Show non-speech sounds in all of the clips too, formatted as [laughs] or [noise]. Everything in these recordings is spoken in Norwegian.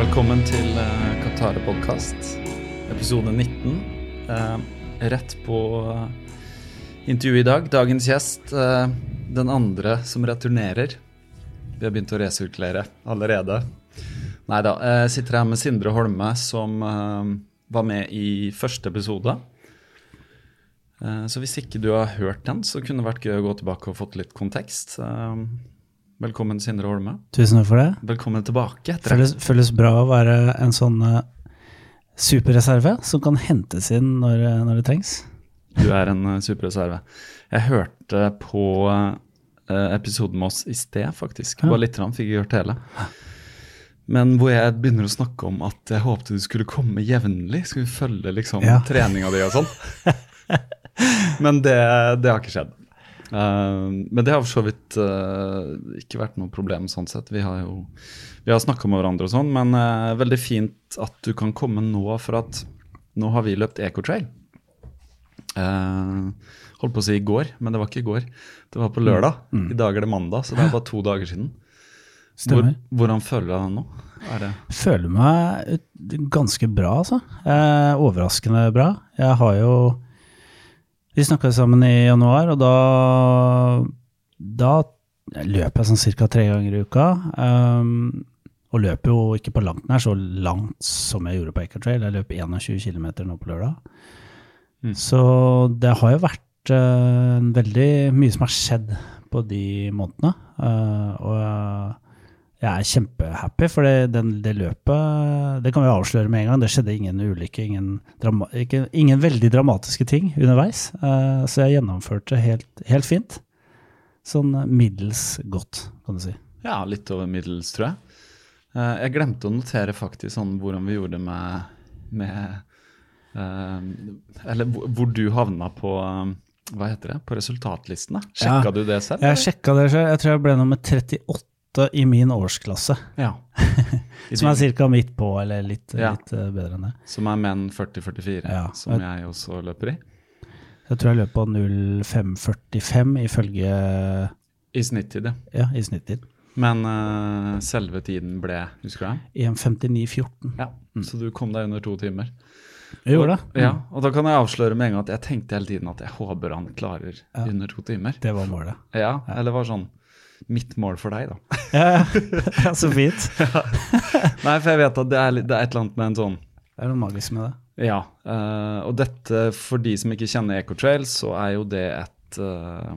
Velkommen til uh, Katare podkast, episode 19. Eh, rett på uh, intervjuet i dag. Dagens gjest, eh, den andre som returnerer. Vi har begynt å resirkulere allerede. Nei da. Jeg sitter her med Sindre Holme, som eh, var med i første episode. Eh, så hvis ikke du har hørt den, så kunne det vært gøy å gå tilbake og fått litt kontekst. Velkommen, Sindre Holme. Tusen takk for det. Velkommen tilbake. det. Føles, føles bra å være en sånn uh, superreserve som kan hentes inn når, eh, når det trengs. Du er en uh, superreserve. Jeg hørte på uh, episoden med oss i sted, faktisk. Ja. Bare litt, grann, fikk jeg hørt hele. Men hvor jeg begynner å snakke om at jeg håpte du skulle komme jevnlig. Skulle følge liksom Ja. treninga di og sånn. [laughs] Men det, det har ikke skjedd. Eh, men det har for så vidt eh, ikke vært noe problem sånn sett. Vi har jo vi har snakka med hverandre og sånn, men eh, veldig fint at du kan komme nå, for at nå har vi løpt Ecotrail. Uh, holdt på å si i går, men det var ikke i går. Det var på lørdag. I dag er det mandag, så det er bare to dager siden. Hvor, hvordan føler du deg nå? Det Føler meg ganske bra, altså. Eh, overraskende bra. Jeg har jo Vi snakka sammen i januar, og da Da løper jeg sånn ca. tre ganger i uka. Um, og løper jo ikke på langt nær så langt som jeg gjorde på Ecotrail. Jeg løper 21 km nå på lørdag. Mm. Så det har jo vært uh, veldig mye som har skjedd på de månedene. Uh, og jeg er kjempehappy, for det, den, det løpet Det kan vi avsløre med en gang. Det skjedde ingen ulykke, ingen, drama, ikke, ingen veldig dramatiske ting underveis. Uh, så jeg gjennomførte helt, helt fint. Sånn middels godt, kan du si. Ja, litt over middels, tror jeg. Uh, jeg glemte å notere faktisk sånn hvordan vi gjorde det med, med uh, Eller hvor, hvor du havna på eh, hva heter det, på resultatlistene. Sjekka Ja. du det selv? Jeg sjekka det selv. Jeg tror jeg ble nummer 38 i min årsklasse. Ja. [laughs] Som er ca. midt på, eller litt, Ja. litt eh, bedre enn det. Som er menn 40-44, Ja. som jeg også løper i. Jeg tror jeg løp på 05,45 ifølge I snittid, ja. ja, i snittid. Men uh, selve tiden ble, husker du det? 1,59,14. Ja. Så du kom deg under to timer. Jeg gjorde det. Ja, og da kan jeg avsløre med en gang at jeg tenkte hele tiden at jeg håper han klarer Ja. under to timer. Det var målet. Ja, eller var sånn mitt mål for deg, da. [laughs] Ja, [laughs] ja, så fint. [laughs] Nei, for jeg vet at det er, litt- det er et eller annet med en sånn Det er noe magisk med det. Ja. Uh, og dette, for de som ikke kjenner Ecotrail, så er jo det et uh,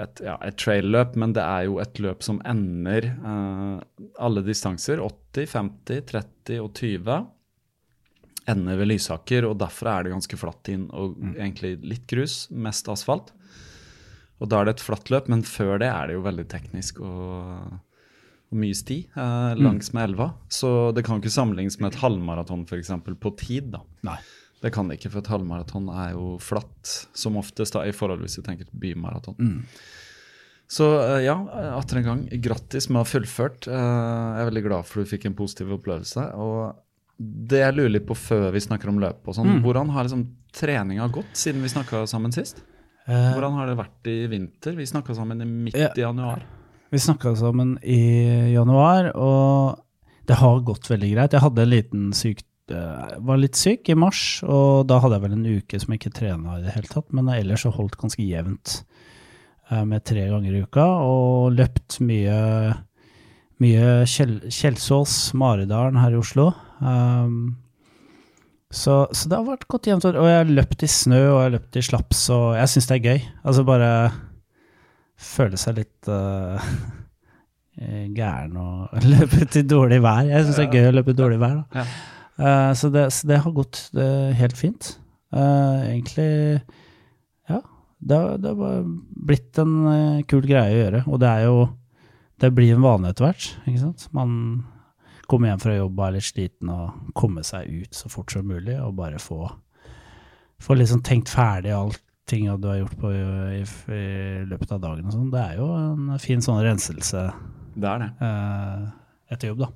et, ja, et trail-løp, men det er jo et løp som ender eh, alle distanser, 80, 50, 30 og 20, ender ved Lysaker, og derfor er det ganske flatt inn og egentlig litt grus, mest asfalt. Og da er det et flatt løp, men før det er det jo veldig teknisk og, og mye sti eh, langs med elva. Så det kan ikke sammenlignes med et halvmaraton f.eks. på tid. da. Nei. Det kan det ikke, for et halvmaraton er jo flatt som oftest, da, i forhold hvis du tenker bymaraton. Mm. Så eh, ja, atter en gang, grattis med å ha fullført. Eh, Jeg er veldig glad for du fikk en positiv opplevelse. Og det jeg lurer litt på før vi snakker om løp og sånn, Mm. hvordan har liksom treninga gått siden vi snakka sammen sist? Eh, Hvordan har det vært i vinter? Vi snakka sammen i midt i januar. Vi snakka sammen i januar, og det har gått veldig greit. Jeg hadde en liten syk eh, var litt syk i mars, og da hadde jeg vel en uke som jeg ikke trena i det hele tatt. Men ellers så holdt ganske jevnt eh, med tre ganger i uka, og løpt mye, mye Kjelsås, Maridalen her i Oslo. Um, så, så det har vært godt jevnt. Og jeg har løpt i snø, og jeg har løpt i slaps, og jeg syns det er gøy. Altså bare føle seg litt eh, [laughs] gæren og [laughs] løpe ut i dårlig vær. Jeg syns det er gøy å løpe i dårlig vær. Da. Ja. Eh, så, det, så det har gått det helt fint. Uh, egentlig Ja. Det, har- blitt en kul greie å gjøre. Og det er jo Det blir en vane etter hvert. Ikke sant? Man kommer hjem fra jobb og er litt sliten og komme seg ut så fort som mulig og bare få, få liksom tenkt ferdig alt tinga du har gjort på, i, i løpet av dagen og sånn. Det er jo en fin sånn renselse Det er det. eh, etter jobb, da.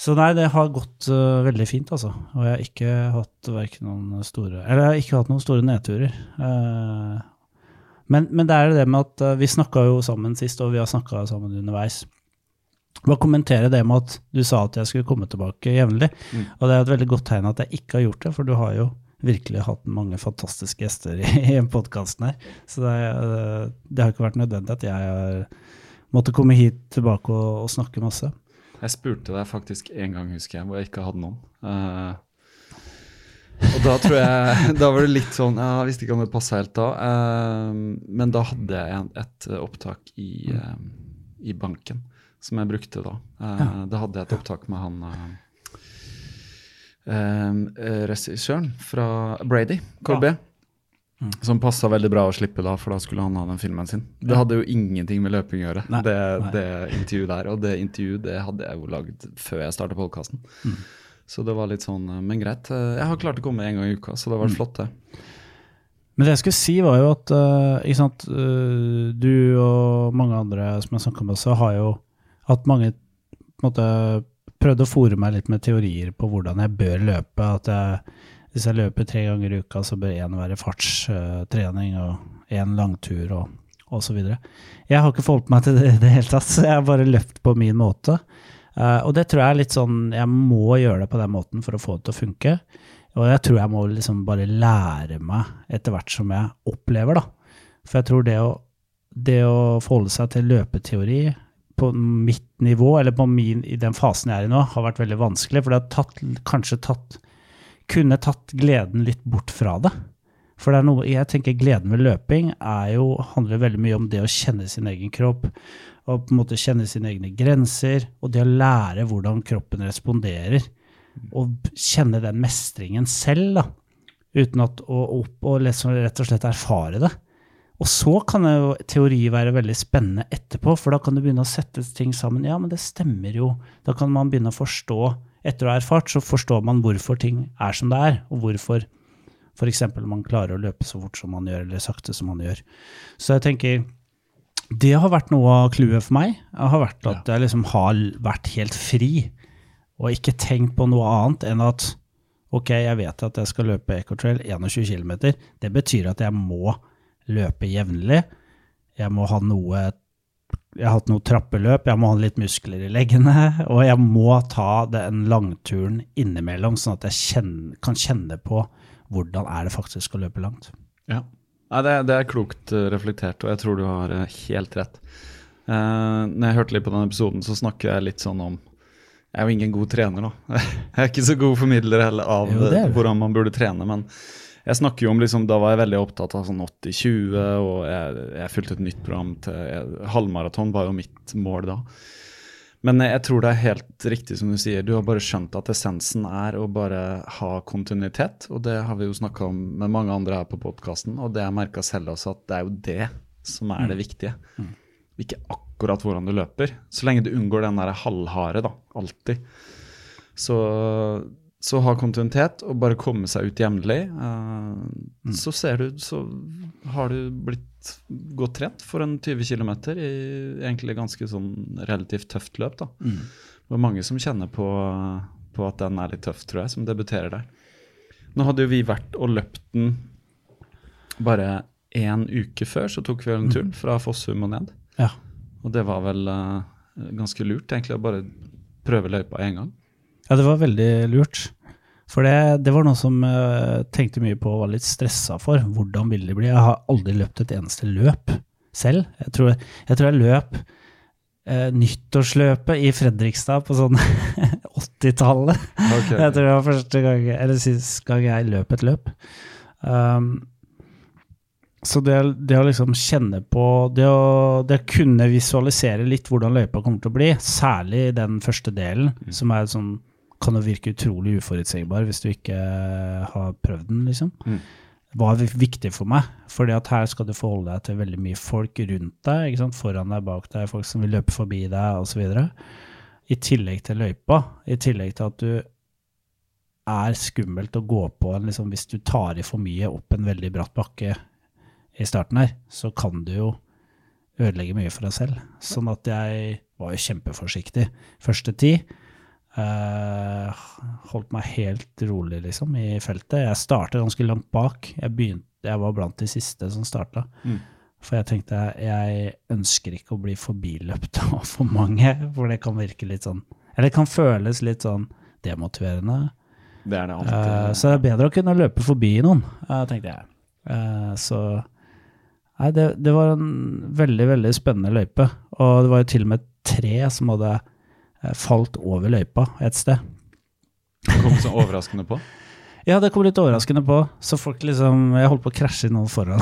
Så nei, det har gått uh, veldig fint, altså. Og jeg har ikke hatt noen store Eller jeg har ikke hatt noen store nedturer. Eh, men, men det er det med at uh, vi snakka jo sammen sist, og vi har snakka sammen underveis. Bare kommentere det med at du sa at jeg skulle komme tilbake jevnlig. Mm. Og det er et veldig godt tegn at jeg ikke har gjort det, for du har jo virkelig hatt mange fantastiske gjester i, i podkasten her. Så det, det har ikke vært nødvendig at jeg har måttet komme hit tilbake og, og snakke masse. Jeg spurte deg faktisk en gang, husker jeg, hvor jeg ikke hadde noen. Uh, og da tror jeg Da var det litt sånn Jeg visste ikke om det passa helt da. eh, men da hadde jeg et opptak i, eh, i banken som jeg brukte da. Eh, Da hadde jeg et opptak med han eh, eh, regissøren fra Brady, KB. Som passa veldig bra å slippe da, for da skulle han ha den filmen sin. Det hadde jo ingenting med løping å gjøre, Nei, det, nei. det intervjuet der. Og det intervjuet det hadde jeg jo lagd før jeg starta podkasten. Så det var litt sånn eh, Men greit. eh, Jeg har klart å komme en gang i uka, så det har vært flott, det. Men det jeg skulle si, var jo at uh, ikke sant, uh, du og mange andre som jeg snakka med så har jo hatt mange måte, prøvd å fòre meg litt med teorier på hvordan jeg bør løpe. At jeg, hvis jeg løper tre ganger i uka, så bør én være fartstrening og én langtur og, osv. Jeg har ikke forholdt meg til det i det hele tatt, så jeg har bare løpt på min måte. Eh, og det tror jeg er litt sånn Jeg må gjøre det på den måten for å få det til å funke. Og jeg tror jeg må liksom bare lære meg etter hvert som jeg opplever, da. For jeg tror det å, det å forholde seg til løpeteori på mitt nivå, eller på min, i den fasen jeg er i nå, har vært veldig vanskelig. For det har tatt, kanskje tatt Kunne tatt gleden litt bort fra det. For det er noe, jeg tenker gleden ved løping jo, handler veldig mye om det å kjenne sin egen kropp. Og på en måte kjenne sine egne grenser. Og det å lære hvordan kroppen responderer og kjenne den mestringen selv, da. Uten at å opp og rett og slett erfare det. Og så kan jo teori være veldig spennende etterpå, for da kan du begynne å sette ting sammen. Ja, men det stemmer jo. Da kan man begynne å forstå, etter å ha erfart, så forstår man hvorfor ting er som det er, og hvorfor f.eks. man klarer å løpe så fort som man gjør, eller sakte som man gjør. Så jeg tenker det har vært noe av clouet for meg. Det har vært at jeg liksom har vært helt fri og ikke tenkt på noe annet enn at ok, jeg vet at jeg skal løpe Ecotrail 21 km. Det betyr at jeg må løpe jevnlig. Jeg må ha noe Jeg har hatt noe trappeløp, jeg må ha litt muskler i leggene. [laughs] Og jeg må ta den langturen innimellom, sånn at jeg kjenner, kan kjenne på hvordan er det faktisk å løpe langt. Ja. Nei, det, det er klokt eh, reflektert, og jeg tror du har eh, helt rett. Uh, når jeg hørte litt på den episoden, så snakker jeg litt sånn om Jeg er jo ingen god trener, da. [laughs] Jeg er ikke så god formidler heller av Jo, eh, hvordan man burde trene, men jeg snakker jo om liksom, Da var jeg veldig opptatt av sånn 80-20, og jeg, jeg fulgte et nytt program til jeg, Halvmaraton var jo mitt mål da. Men jeg tror det er helt riktig som du sier. Du har bare skjønt at essensen er å bare ha kontinuitet. Og det har vi jo snakka om med mange andre her på podkasten, og det jeg merka selv også, at det er jo det som er det viktige. Ikke akkurat hvordan du løper. Så lenge du unngår den der halvharde, da. Alltid. Så så ha kontinuitet og bare komme seg ut jevnlig. Uh, Så ser du, så har du blitt godt trent for en 20 km i egentlig ganske sånn relativt tøft løp. da. Det er mange som kjenner på, på at den er litt tøff, tror jeg, som debuterer der. Nå hadde jo vi vært og løpt den bare én uke før, så tok vi en tur fra Fossum og ned. Ja. Og det var vel uh, ganske lurt, egentlig, å bare prøve løypa én gang. Ja, det var veldig lurt. For det, det var noe som jeg tenkte mye på og var litt stressa for. Hvordan vil det bli? Jeg har aldri løpt et eneste løp selv. Jeg tror jeg, tror jeg løp eh, nyttårsløpet i Fredrikstad på sånn [laughs] 80-tallet. Okay. Jeg tror det var første gang, eller sist gang jeg løp et løp. Um, så det, det å liksom kjenne på det å, det å kunne visualisere litt hvordan løypa kommer til å bli, særlig den første delen, som er sånn kan jo virke utrolig uforutsigbar hvis du ikke har prøvd den, liksom, Mm. var viktig for meg. Fordi at her skal du forholde deg til veldig mye folk rundt deg, ikke sant? foran deg, bak deg, folk som vil løpe forbi deg, osv. I tillegg til løypa, i tillegg til at du er skummelt å gå på en liksom, Hvis du tar i for mye opp en veldig bratt bakke i starten her, så kan du jo ødelegge mye for deg selv. Sånn at jeg var jo kjempeforsiktig første tid. Eh, holdt meg helt rolig, liksom, i feltet. Jeg startet ganske langt bak. Jeg, begynte, jeg var blant de siste som starta. Mm. For jeg tenkte jeg ønsker ikke å bli forbiløpt [laughs] av for mange, for det kan virke litt sånn Eller det kan føles litt sånn demotiverende. Det er det alltid. så det er bedre å kunne løpe forbi noen, uh, tenkte jeg. Så Nei, det, det var en veldig, veldig spennende løype. Og det var jo til og med tre som hadde falt over løypa et sted. Det kom så overraskende på. [laughs] Ja, det kom litt overraskende på, så folk liksom Jeg holdt på å krasje i noen foran.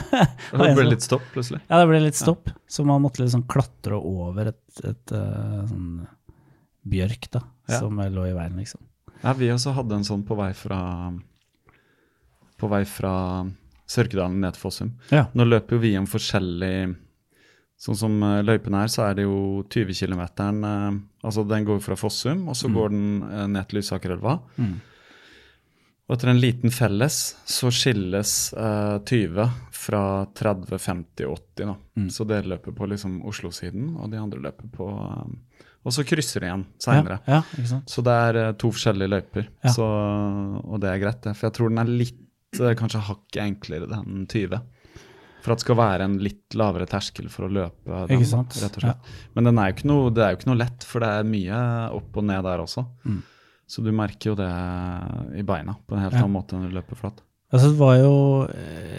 [laughs] Det ble litt stopp plutselig. Ja, det ble litt stopp, så man måtte liksom klatre over et, et eh, sånn bjørk, da, Ja. som lå i veien, liksom. Ja, vi også hadde en sånn på vei fra På vei fra Sørkedalen ned til Fossum. Ja. Nå løper jo vi en forskjellig Sånn som eh, løypen her, så er det jo 20 km. Altså den går fra Fossum, og så går den eh, ned til Lysakerelva. Mm. Og etter en liten felles så skilles eh, 20 fra 30, 50, 80. Da. Mm. Så det løper på liksom Oslo-siden, og de andre løper på eh, Og så krysser de igjen seinere. Ja, ja. Så det er eh, to forskjellige løyper, Ja. så, og det er greit. det. For jeg tror den er litt eh, kanskje hakket enklere, den 20. For at det skal være en litt lavere terskel for å løpe den, rett og slett. Men den er noe, det er jo ikke noe lett, for det er mye opp og ned der også. Mm. Så du merker jo det i beina på en helt Ja. annen måte enn du løper flatt. Altså, det var jo,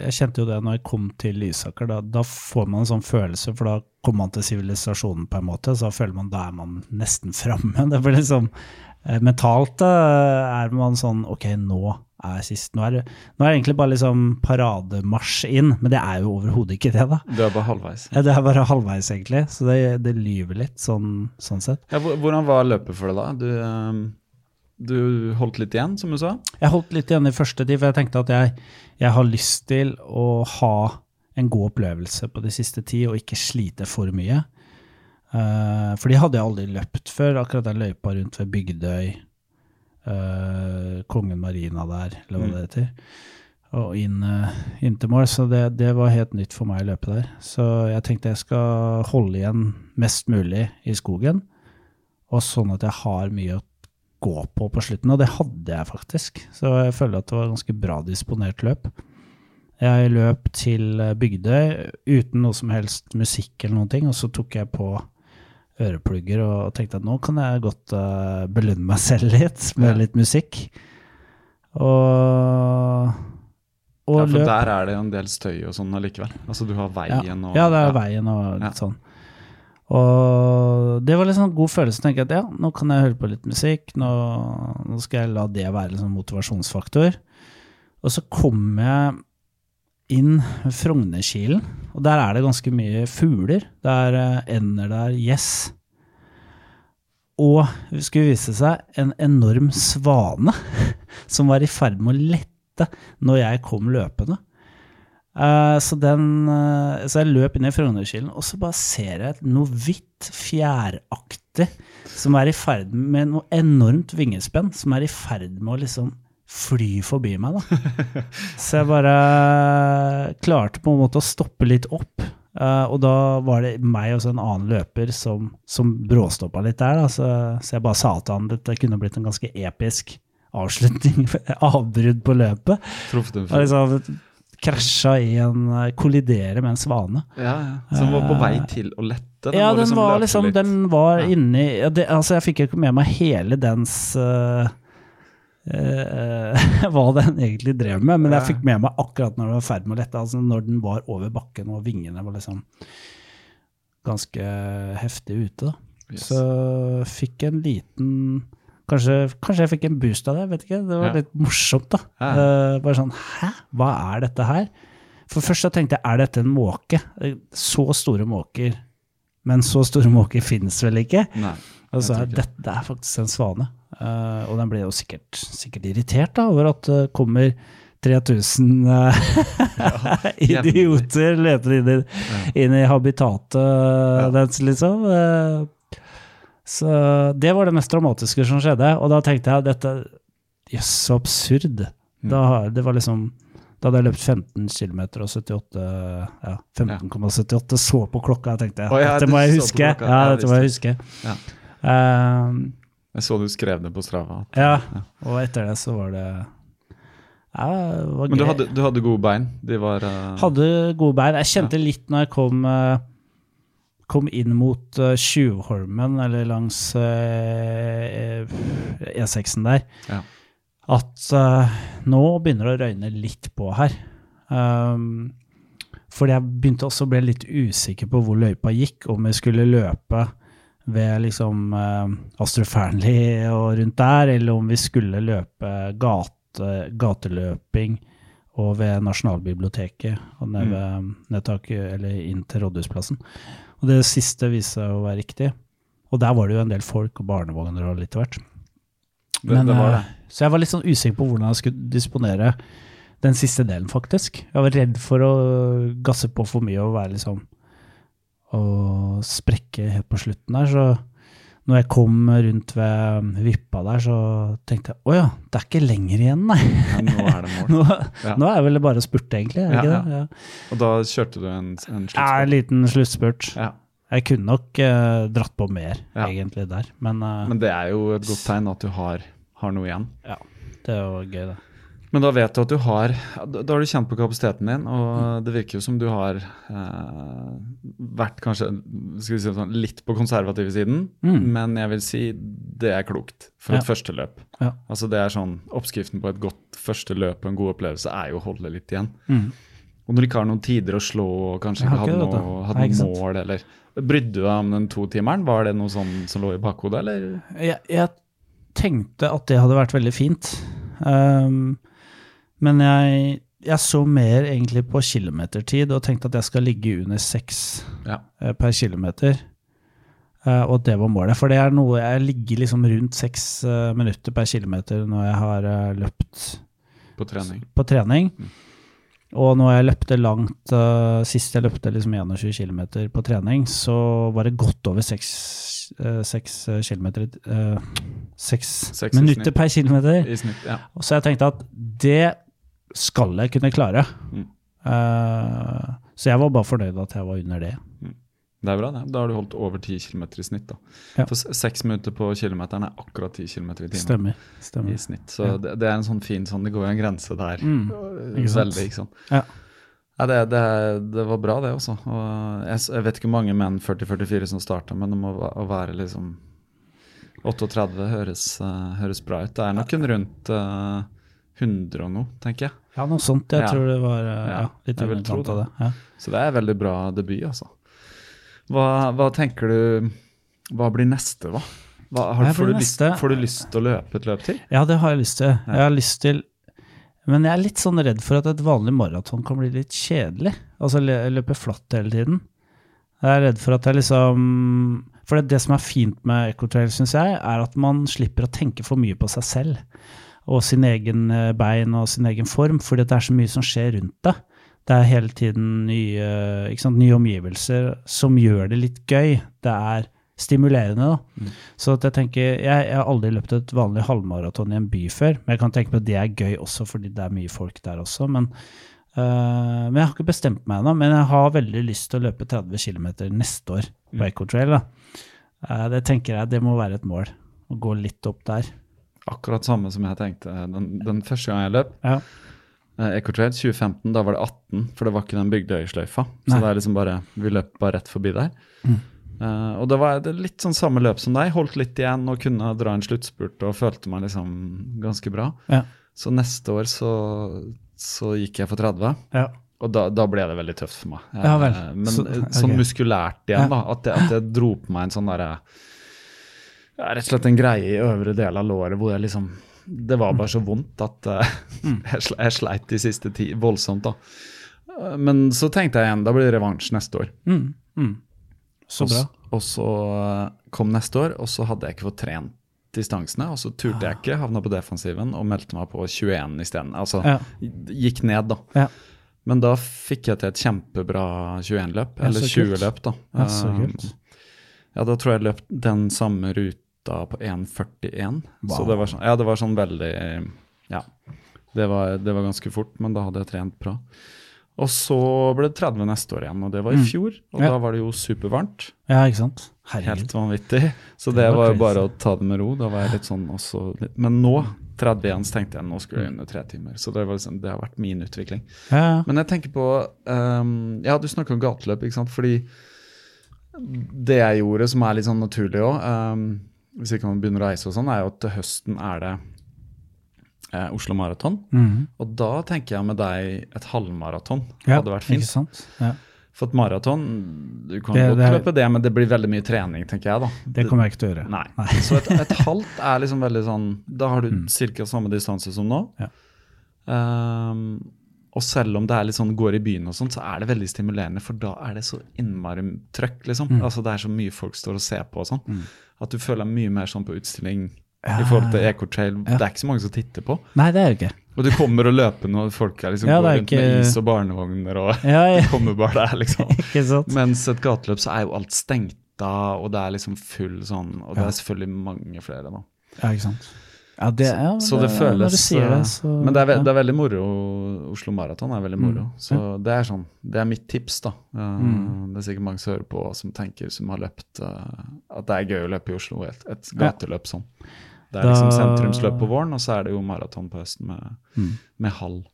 jeg kjente jo det når jeg kom til Lysaker, da, da får man en sånn følelse, for da kommer man til sivilisasjonen på en måte, så da føler man da er man nesten framme. [laughs] Det blir liksom Mentalt er man sånn ok, nå er sist. Nå er, det, nå er det egentlig bare liksom parademarsj inn, men det er jo overhodet ikke det, da. Det er bare halvveis. Ja, Det er bare halvveis, egentlig, så det, det lyver litt, sånn, sånn sett. Ja, hvordan var løpet for deg da? Du, eh, du holdt litt igjen, som du sa? Jeg holdt litt igjen i første tid, for jeg tenkte at jeg, jeg har lyst til å ha en god opplevelse på de siste ti, og ikke slite for mye. Eh, for de hadde jeg aldri løpt før, akkurat den løypa rundt ved Bygdøy, Uh, Kongen Marina der, eller hva Mm. det heter, og inn, uh, inn til mål. Så det, det var helt nytt for meg å løpe der. Så jeg tenkte jeg skal holde igjen mest mulig i skogen, og sånn at jeg har mye å gå på på slutten, og det hadde jeg faktisk. Så jeg føler at det var ganske bra disponert løp. Jeg løp til Bygdøy uten noe som helst musikk eller noen ting, og så tok jeg på øreplugger og tenkte at nå kan jeg godt uh, belønne meg [laughs] selv litt med Ja. litt musikk. Og, og Ja, for løp der er det en del støy og sånn allikevel. Altså du har veien og ja, det er veien og litt Ja. sånn. Og det var liksom en god følelse. å tenke at ja, nå kan jeg høre på litt musikk. Nå, nå skal jeg la det være sånn motivasjonsfaktor. Og så kom jeg inn Frognerkilen, og der er det ganske mye fugler. Det er eh, ender der, gjess. Og det skulle vise seg en enorm svane [laughs] som var i ferd med å lette når jeg kom løpende. Eh, så, den, eh, så jeg løp inn i Frognerkilen, og så bare ser jeg noe hvitt, fjæraktig, som er i ferd med noe enormt vingespenn, som er i ferd med å liksom fly forbi meg, da. [laughs] Så jeg bare klarte på en måte å stoppe litt opp. eh, og da var det meg og en annen løper som, som bråstoppa litt der. Så, så jeg bare sa til han at det kunne blitt en ganske episk avslutning, [laughs] avbrudd på løpet. Og liksom krasja i en Kollidere med en svane. Ja, ja. Som var på vei til å lette? ja, må den var liksom. Den var Ja. inni ja, det, Altså, jeg fikk ikke med meg hele dens eh, eh, [laughs] Hva den egentlig drev med, men jeg fikk med meg akkurat når den var i ferd med å lette. Altså når den var over bakken og vingene var liksom ganske heftig ute, da. Yes. Så fikk en liten Kanskje, kanskje jeg fikk en boost av det, vet ikke. Det var Ja. litt morsomt, da. Ja. Uh, bare sånn Hæ, hva er dette her? For først så tenkte jeg, er dette en måke? Eh, Så store måker. Men så store måker finnes vel ikke? Nei. Og så er dette dette er faktisk en svane. Eh, og den ble jo sikkert, sikkert irritert da, over at det kommer 3000 eh, [laughs] idioter løper inn i, inn i habitatet dens, liksom. Uh, så det var det mest dramatiske som skjedde. Og da tenkte jeg dette Jøss, så absurd. Da, det var liksom da hadde jeg løpt 15 km og 78 ja, 15,78, så på klokka og tenkte Oh, ja, dette må jeg huske. Ja, Ja, dette må jeg huske. Ja. Um, Jeg så du skrev det på Strava. ja, og etter det så var det Ja, det var Men du hadde, du hadde gode bein? De var uh... Hadde gode bein. Jeg kjente litt når jeg kom, eh, kom inn mot Tjuvholmen, eller langs uh, E6-en der, Ja. at uh, nå begynner det å røyne litt på her. Um, fordi jeg begynte også å bli litt usikker på hvor løypa gikk, om jeg skulle løpe ved liksom eh, Fearnley og rundt der, eller om vi skulle løpe gate, gateløping og ved Nasjonalbiblioteket og ned, ved, ned tak, eller inn til Rådhusplassen. Og det siste viste seg å være riktig. Og der var det jo en del folk og barnevogner og litt hvert. Men, det det det. eh, Så jeg var litt sånn usikker på hvordan jeg skulle disponere den siste delen, faktisk. Jeg var redd for å gasse på for mye og være liksom Og sprekke helt på slutten der, så når jeg kom rundt ved vippa der, så tenkte jeg å ja, det er ikke lenger igjen, nei. Ja, nå er det [laughs] mål. Nå, Ja. nå er det vel bare å spurte, egentlig. Er det Ja, ikke ja. det? Og da kjørte du en, en Ja, en liten sluttspurt. Ja. Jeg kunne nok eh, dratt på mer, egentlig, der. Men, eh, Men det er jo et godt tegn at du har, har noe igjen. Ja, det er jo gøy, det. Men da vet du at du har Da har du kjent på kapasiteten din, og det virker jo som du har eh, vært kanskje si sånn, litt på konservative siden, Mm. men jeg vil si det er klokt for et Ja. første løp. Ja. Altså det er sånn, Oppskriften på et godt første løp og en god opplevelse er jo å holde litt igjen. Mm. Og når du ikke har noen tider å slå og kanskje ikke hadde noe, hadde Nei, mål, eller Brydde du deg om den totimeren? Var det noe sånn som lå i bakhodet, eller? Jeg, jeg tenkte at det hadde vært veldig fint. Um, men jeg, jeg så mer egentlig på kilometertid og tenkte at jeg skal ligge under seks Ja. eh, per kilometer. Eh, og det var målet. For det er noe jeg ligger liksom rundt seks eh, minutter per kilometer når jeg har løpt På trening. på trening. Og når jeg løpte langt, uh, sist jeg løpte liksom 21 km på trening, så var det godt over 6 km uh, 6, 6 minutter per kilometer. I snitt, ja. Og så jeg tenkte at det skal jeg kunne klare. Mm. Uh, så jeg var bare fornøyd at jeg var under det. Det er bra, det. Da har du holdt over 10 km i snitt. da. Ja. For seks minutter på kilometeren er akkurat 10 km i timen Stemmer. i snitt. Så Ja. det, det er en sånn fin sånn, det går jo en grense der. Mm, Øh, ikke sant? Veldig, ikke sant. Ja. Ja, det, det, det var bra, det også. Og jeg, jeg vet ikke hvor mange menn 40-44 som starta, men det må være liksom 38 høres, eh, høres bra ut. Det er nok en rundt uh, 100 og noe, tenker jeg. Ja, noe sånt. Jeg Ja. tror det var eh, Ja, litt underkant av det. det. Ja. Så det er veldig bra debut, altså. Hva, hva tenker du Hva blir neste, hva? hva har, får, du lyst, får du lyst til å løpe et løp til? Ja, det har jeg lyst til. Jeg har lyst til Men jeg er litt sånn redd for at et vanlig maraton kan bli litt kjedelig. Altså lø- løpe flatt hele tiden. Jeg er redd for at jeg liksom For det, det som er fint med ecotrail, syns jeg, er at man slipper å tenke for mye på seg selv. Og sin egen eh, bein og sin egen form, fordi det er så mye som skjer rundt deg. Det er hele tiden nye, sant, nye omgivelser som gjør det litt gøy. Det er stimulerende, da. Så at jeg tenker jeg, jeg har aldri løpt et vanlig halvmaraton i en by før, men jeg kan tenke på at det er gøy også fordi det er mye folk der også. Men, øh, men jeg har ikke bestemt meg ennå. Men jeg har veldig lyst til å løpe 30 km neste år på Ecotrail. da. Eh, det tenker jeg det må være et mål. Å gå litt opp der. Akkurat samme som jeg tenkte den, den første gang jeg løp. Ja. Eh, Ecotrail 2015, da var det 18, for det var ikke den Bygdøysløyfa. Så det er liksom bare, vi løp bare rett forbi der. Eh, og da var det litt sånn samme løp som deg. Holdt litt igjen og kunne dra en sluttspurt og følte meg liksom ganske bra. Ja. Så neste år så, så gikk jeg for 30. Ja. Og da, da ble det veldig tøft for meg. Eh. Men Så- okay. sånn muskulært igjen, da. At jeg, at jeg dro på meg en sånn derre ja, Rett og slett en greie i øvre del av låret hvor jeg liksom Det var bare så vondt at [laughs] uh, jeg, sleit de siste ti voldsomt, da. Eh, Men så tenkte jeg igjen, da blir det revansj neste år. Mm, mm. Så bra. Og så eh, kom neste år, og så hadde jeg ikke fått trent distansene. Og så turte jeg ikke, havna på defensiven og meldte meg på 21 isteden. Altså Ja. gikk ned, da. Ja. Men da fikk jeg til et kjempebra 21-løp, eller 20-løp, da. Ja, så kult. Ja, da tror jeg jeg løp den samme ruta på 1,41. Så det var sånn, ja, det var sånn veldig Ja. Det var, det var ganske fort, men da hadde jeg trent bra. Og så ble det 30 neste år igjen, og det var i Mm. fjor. Og Ja. da var det jo supervarmt. Ja, ikke sant? Helt vanvittig. Så Det det var var jo bare å ta det med ro. Da var jeg litt sånn også litt, Men nå, 30 igjen, så tenkte jeg nå skulle jeg under tre timer. Så det, var liksom, det har vært min utvikling. Ja. Men jeg tenker på um, Ja, du snakker om gateløp, ikke sant. Fordi det jeg gjorde som er litt sånn naturlig òg, hvis ikke man begynner å reise og sånn, er jo at til høsten er det eh, Oslo Maraton. Mm. Og da tenker jeg med deg et halvmaraton ja hadde vært Ikke fint. sant? Ja. For et maraton Du kan Det- godt det løpe det, men det blir veldig mye trening, tenker jeg, da. Det kommer jeg ikke til å gjøre. Nei. [laughs] Så et, et halvt er liksom veldig sånn Da har du ca. samme distanse som nå. Mm. Ja. Ehm, og selv om det er litt sånn går i byen og sånt, så er det veldig stimulerende, for da er det så innmari trøkk, liksom. Mm. Altså det er så mye folk står og ser på og sånn. At du føler deg mye mer sånn på utstilling i forhold til Ecotrail. Ja. Det er ikke så mange som titter på. Nei, det er det ikke. Og du kommer og løper når folk er liksom Ja, går rundt med is og barnevogner og Ja, ja. [laughs] Du kommer bare der, liksom. [laughs] Ikke sant? Mens et gateløp så er jo alt stengt da, og det er liksom full sånn Og det er selvfølgelig mange flere, da. Ja, ikke sant. Ja, det, ja, Så det Når føles det, eh, så Men det er, ja. det er veldig moro. Oslo Maraton er veldig moro. Mm. Så det er sånn Det er mitt tips, da. Eh, Mm. Det er sikkert mange som hører på som tenker, som har løpt eh, At det er gøy å løpe i Oslo. Et, et gateløp sånn. Det er liksom sentrumsløp på våren, og så er det jo maraton på høsten med, Mm. med halv.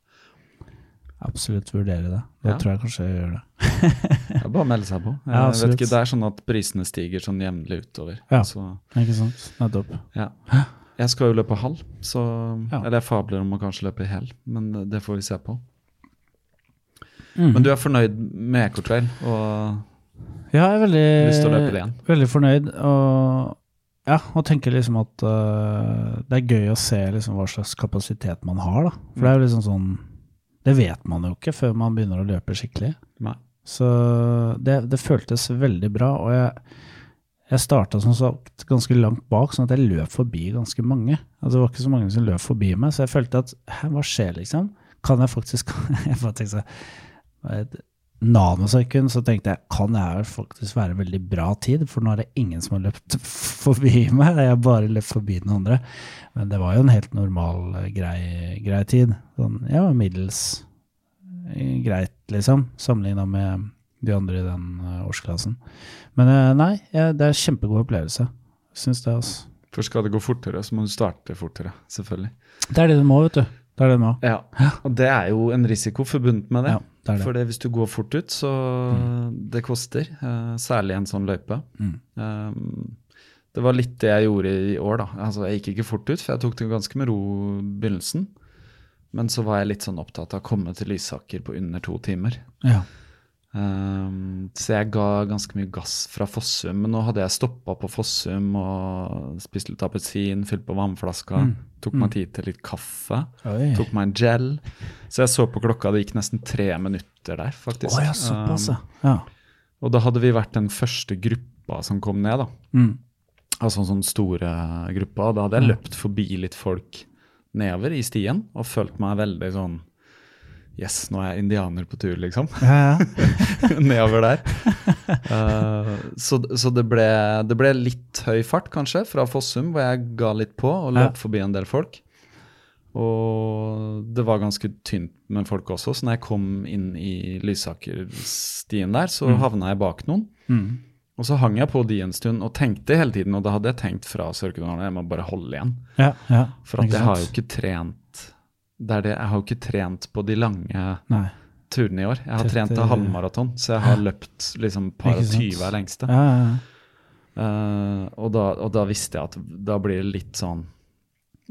Absolutt vurdere det. Da tror jeg kanskje jeg gjør det. Ja, bare melde seg på. [laughs] Ja, Jeg vet ikke, Det er sånn at prisene stiger sånn jevnlig utover. Ja. Så Ikke sant? Nettopp. ja. Jeg skal jo løpe halv, så Ja. Eller jeg fabler om å kanskje løpe i hel, men det får vi se på. Mm. Men du er fornøyd med Ecotrail? Og Ja, jeg er veldig, Lyst til å løpe det igjen. veldig fornøyd. Og, ja, og tenker liksom at uh, det er gøy å se liksom hva slags kapasitet man har. Da. For det er jo liksom sånn Det vet man jo ikke før man begynner å løpe skikkelig. Nei. Så det, det føltes veldig bra. Og jeg, jeg starta som sagt ganske langt bak, sånn at jeg løp forbi ganske mange. Altså, det var ikke så mange som løp forbi meg, så jeg følte at hva skjer, liksom? Kan jeg faktisk [laughs] Jeg bare tenkte sånn et nanosekund så tenkte jeg kan det her faktisk være en veldig bra tid, for nå er det ingen som har løpt [laughs] forbi meg, jeg har bare løpt forbi den andre. Men det var jo en helt normal, eh, grei, grei tid. Sånn, ja, middels eh, greit, liksom, sammenligna med de andre i den eh, årsklassen. Men eh, nei, det er en kjempegod opplevelse. Syns det, altså. For skal det gå fortere, så må du starte fortere. Selvfølgelig. Det er det du må, vet du. Det er det du må. Ja, Og det er jo en risiko forbundet med det. Ja, det det. For hvis du går fort ut, så det koster. eh, særlig en sånn løype. Mm. Um, det var litt det jeg gjorde i år, da. Altså, jeg gikk ikke fort ut, for jeg tok det ganske med ro i begynnelsen. Men så var jeg litt sånn opptatt av å komme til Lysaker på under to timer. Ja. Um, så jeg ga ganske mye gass fra Fossum. Men nå hadde jeg stoppa på Fossum og spist litt appelsin, fylt på vannflaska. Mm. Tok meg tid til litt kaffe. Oi. Tok meg en gel. Så jeg så på klokka, det gikk nesten tre minutter der, faktisk. Oh, ja, såpass, Um, ja. og da hadde vi vært den første gruppa som kom ned, da. Mm. Altså en sånn store gruppa. Da hadde jeg løpt forbi litt folk nedover i stien og følt meg veldig sånn Yes, nå er jeg indianer på tur, liksom. Ja, ja. [laughs] Nedover der. Uh, så så det, ble, det ble litt høy fart, kanskje, fra Fossum, hvor jeg ga litt på og løp Ja. forbi en del folk. Og det var ganske tynt med folk også, så når jeg kom inn i Lysaker-stien der, så havna jeg bak noen. Mm. Og så hang jeg på de en stund og tenkte hele tiden, og da hadde jeg tenkt fra Sørkedalen jeg må bare holde igjen. ja, ja. For at jeg har jo ikke trent det det, Jeg har jo ikke trent på de lange Nei. turene i år. Jeg har Tett, trent til halvmaraton, så jeg har løpt liksom par og sant. tyve er lengste. Ja, ja, ja. Uh, og, da, og da visste jeg at da blir det litt sånn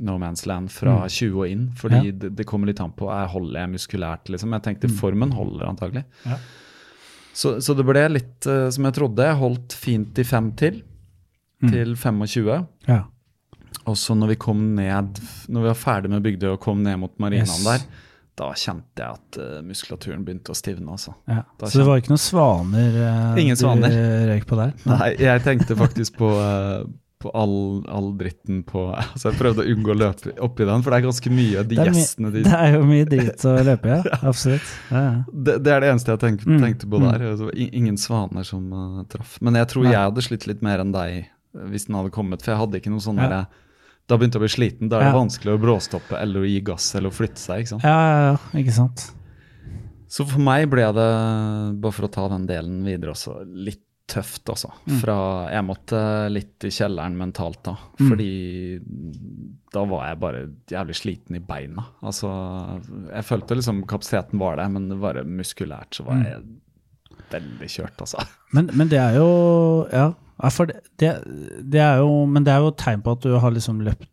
no man's land fra Mm. 20 og inn. Fordi Ja. det, det kommer litt an på jeg holder jeg muskulært, liksom. Jeg tenkte formen holder antagelig. Mm. Ja. Så, så det ble litt uh, som jeg trodde. Jeg holdt fint i fem til. Mm. Til 25. ja. Og så når vi kom ned, når vi var ferdig med Bygdøy og kom ned mot marinaen Yes. der, da kjente jeg at uh, muskulaturen begynte å stivne, altså. ja. Så det var ikke noen svaner uh, Ingen svaner. du [laughs] røyk på der? Nei, jeg tenkte faktisk på, uh, på all, all dritten på [laughs] Altså, jeg prøvde å unngå å løpe oppi den, for det er ganske mye de Det er, gjestene de [laughs] det er jo mye drit å løpe i, ja. Absolutt. Ja, ja. det, det er det eneste jeg tenk, Mm, tenkte på mm. der. Altså, ingen svaner som traff. Men jeg tror Nei. jeg hadde slitt litt mer enn deg hvis den hadde kommet, for jeg hadde ikke noe sånn Ja. Da begynte jeg å bli sliten. Da er det Ja. vanskelig å bråstoppe eller å gi gass eller å flytte seg. ikke sant? ja, ja. Ikke sant. Så for meg ble det, bare for å ta den delen videre også, litt tøft, altså. Mm. Fra Jeg måtte litt i kjelleren mentalt da. Mm. Fordi da var jeg bare jævlig sliten i beina. Altså, jeg følte liksom kapasiteten var der, men bare muskulært så Mm. var jeg veldig kjørt, altså. Men, men det er jo Ja, ja for det, det, det er jo Men det er jo tegn på at du har liksom løpt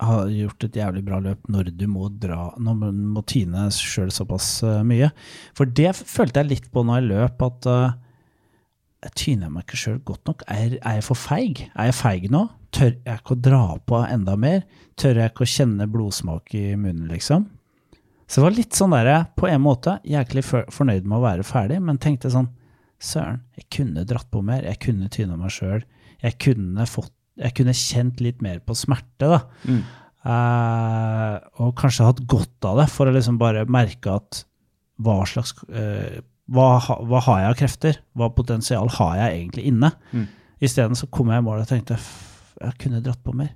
har gjort et jævlig bra løp når du må dra Når du må tine sjøl såpass eh, mye. For det følte jeg litt på når jeg løp, at uh, jeg tyner meg ikke sjøl godt nok. Er, er jeg for feig? Er jeg feig nå? Tør jeg ikke å dra på enda mer? Tør jeg ikke å kjenne blodsmak i munnen, liksom? Så det var litt sånn der, på en måte, jæklig for, fornøyd med å være ferdig, men tenkte sånn Søren, jeg kunne dratt på mer, jeg kunne tyna meg sjøl. Jeg Jeg kunne kjent litt mer på smerte, da. Mm. Uh, og kanskje hatt godt av det, for å liksom bare merke at hva slags uh, hva, hva har jeg av krefter? Hva potensial har jeg egentlig inne? Mm. Isteden så kom jeg i mål og tenkte "F- jeg kunne dratt på mer.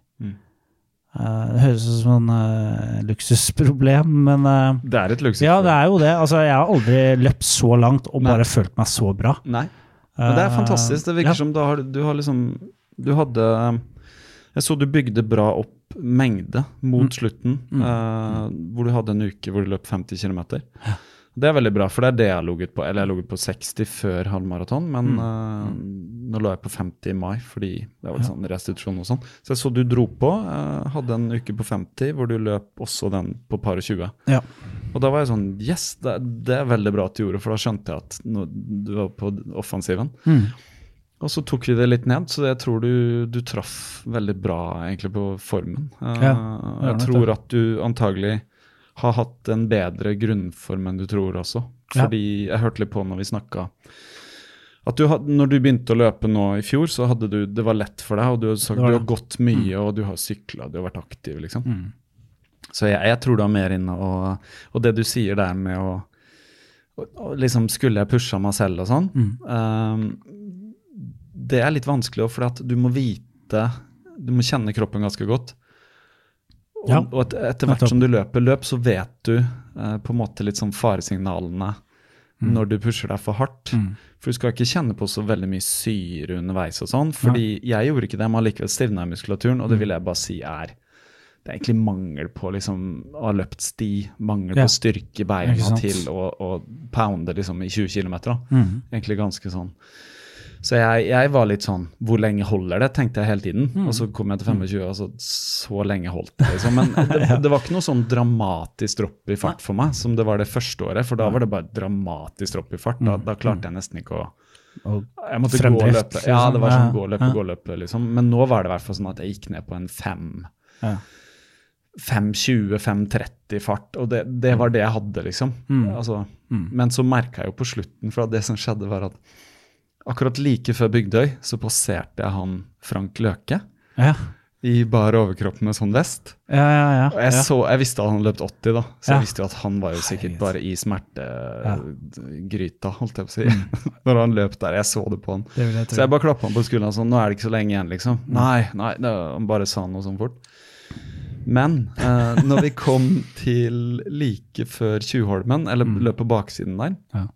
Mm. Eh, det høres ut som en eh, luksusproblem, men eh, Det er et luksusproblem. ja, det er jo det. Altså, jeg har aldri løpt så langt og Nei. bare følt meg så bra. Nei. Men det er fantastisk. Det virker ja. som du har, du har liksom Du hadde Jeg så du bygde bra opp mengde mot Mm. slutten, eh, hvor du hadde en uke hvor du løp 50 km. Det er veldig bra, for det er det jeg har ligget på. Eller jeg har ligget på 60 før halvmaraton, men Mm. uh, nå lå jeg på 50 i mai fordi det var litt sånn restitusjon og sånn. Så jeg så du dro på. Uh, hadde en uke på 50 hvor du løp også den på par og 20. Ja. Og da var jeg sånn Yes, det, det er veldig bra at du gjorde, for da skjønte jeg at nå, du var på offensiven. Mm. Og så tok vi det litt ned, så jeg tror du, du traff veldig bra egentlig på formen. Uh, Ja, jeg tror at du antagelig har hatt en bedre grunnform enn du tror også. Ja. Fordi jeg hørte litt på når vi snakka at du had, når du begynte å løpe nå i fjor, så hadde du, det var lett for deg, og du har, sagt, Det var du har gått mye, og du har sykla, du har vært aktiv, liksom. Mm. Så jeg, jeg tror du har mer inne, og, og det du sier der med å, og, og liksom Skulle jeg pusha meg selv og sånn? Mm. Um, det er litt vanskelig, for at du må vite Du må kjenne kroppen ganske godt. Og, Ja, og et, etter hvert som du løper løp, så vet du eh, på en måte litt sånn faresignalene når du pusher deg for hardt. Mm. For du skal ikke kjenne på så veldig mye syre underveis og sånn. Fordi jeg gjorde ikke det, men allikevel stivna i muskulaturen, Mm. og det vil jeg bare si er det er egentlig mangel på liksom, å ha løpt sti, mangel Ja. på styrke i beina til å, å pounde liksom, i 20 km. Mm. Egentlig ganske sånn. Så jeg, jeg var litt sånn Hvor lenge holder det? tenkte jeg hele tiden. Mm. Og så kom jeg til 25, og så så lenge holdt det. Liksom. Men [laughs] det, det var ikke noe sånn dramatisk dropp i fart for meg som det var det første året. For da var det bare dramatisk dropp i fart. Da, Mm. da klarte jeg nesten ikke å jeg måtte gå og løpe. Ja, det var liksom. sånn gå og løpe, gå og løpe, liksom. Men nå var det i hvert fall sånn at jeg gikk ned på en fem. Ja. 5.20-5.30 fart, og det, det var det jeg hadde, liksom. Mm. Altså, Men så merka jeg jo på slutten, for det som skjedde, var at akkurat like før Bygdøy så passerte jeg han Frank Løke. ja. i bar overkropp med sånn vest. Ja, ja, ja. Og jeg, så, jeg visste at han løpt 80, da, så jeg visste jo at han var jo sikkert bare i smertegryta, holdt jeg på å si. [laughs] Når han løp der. Jeg så det på han. Det jeg Så jeg bare klappa han på skulderen sånn, nå er det ikke så lenge igjen, liksom. Nei, nei, det, han bare sa noe sånn fort. Men eh, når vi kom til like før Tjuvholmen, eller løp på baksiden der, Ja.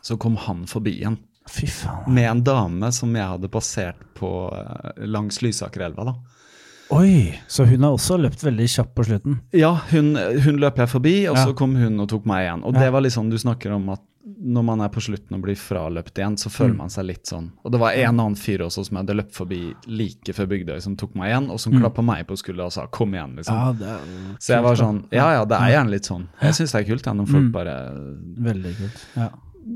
så kom han forbi igjen. Fy faen. Med en dame som jeg hadde passert på eh, langs Lysakerelva. da. Oi, så hun har også løpt veldig kjapt på slutten. Ja, hun, hun løp jeg forbi, og Ja. så kom hun og tok meg igjen. Og Ja. det var litt sånn, du snakker om at når man er på slutten og blir fraløpt igjen, så føler Mm. man seg litt sånn. Og det var en annen fyr også som jeg hadde løpt forbi like før Bygdøy, som tok meg igjen, og som klappa meg på skuldra og sa 'kom igjen', liksom. Ja, det er så jeg var sånn Ja ja, det er gjerne litt sånn. Jeg syns det er kult ja, når folk Mm. bare Veldig kult. Ja.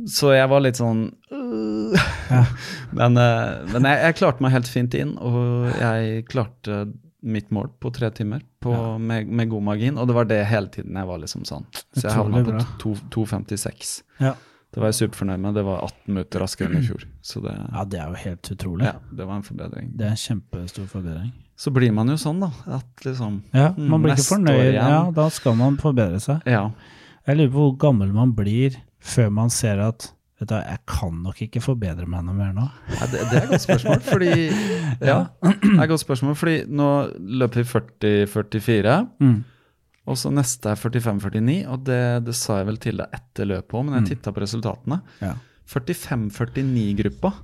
Så jeg var litt sånn øh. [laughs] Men, eh, men jeg, jeg klarte meg helt fint inn, og jeg klarte mitt mål på tre timer på, med, med god margin, og det var det hele tiden jeg var liksom sånn. Så jeg havna på 2.56. Ja. Det var jeg superfornøyd med. Det var 18 minutter raskere enn i fjor. Så det, ja, det er jo helt utrolig. ja, det var en forbedring. Det er en kjempestor forbedring. Så blir man jo sånn, da. At liksom Ja, Man blir ikke fornøyd. Ja, Da skal man forbedre seg. Ja. Jeg lurer på hvor gammel man blir før man ser at vet du, jeg kan nok ikke forbedre meg noe mer nå. Ja, det, det er et godt spørsmål, [laughs] fordi Ja, det er et godt spørsmål, fordi nå løper vi 40-44. Mm. Og så neste er 45-49, og det, det sa jeg vel til deg etter løpet òg, men jeg titta på resultatene. Ja. 45-49-gruppa,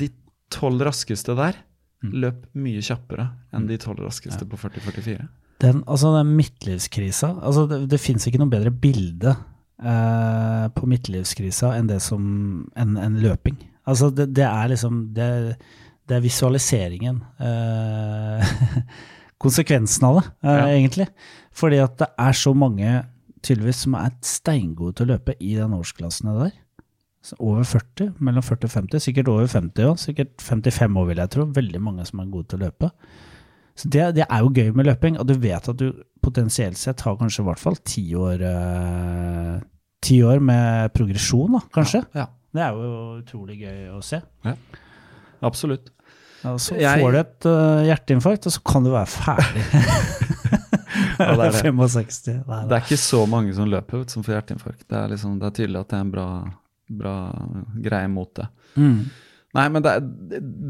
de tolv raskeste der, løp mye kjappere enn de tolv raskeste på 40-44. Den, altså den midtlivskrisa altså Det, det fins ikke noe bedre bilde eh, på midtlivskrisa enn det som en, en løping. Altså det, det er liksom Det, det er visualiseringen. Uh, [laughs] konsekvensen av det, uh, Ja. egentlig. Fordi at det er så mange tydeligvis som er steingode til å løpe i den årsklassene der. Så Over 40, mellom 40 og 50, sikkert over 50 òg. Sikkert 55 år, vil jeg tro. Veldig mange som er gode til å løpe. Så det, det er jo gøy med løping, og du vet at du potensielt sett har kanskje i hvert fall ti år, eh, ti år med progresjon, da, kanskje. Ja, Det er jo utrolig gøy å se. Ja, absolutt. Og så Jeg- får du et uh, hjerteinfarkt, og så kan du være ferdig. [laughs] Ja, det er det. 65. Nei, Det er ikke så mange som løper ut som får hjerteinfarkt. Det er, liksom, det er tydelig at det er en bra, bra greie mot det. Mm. Nei, men det,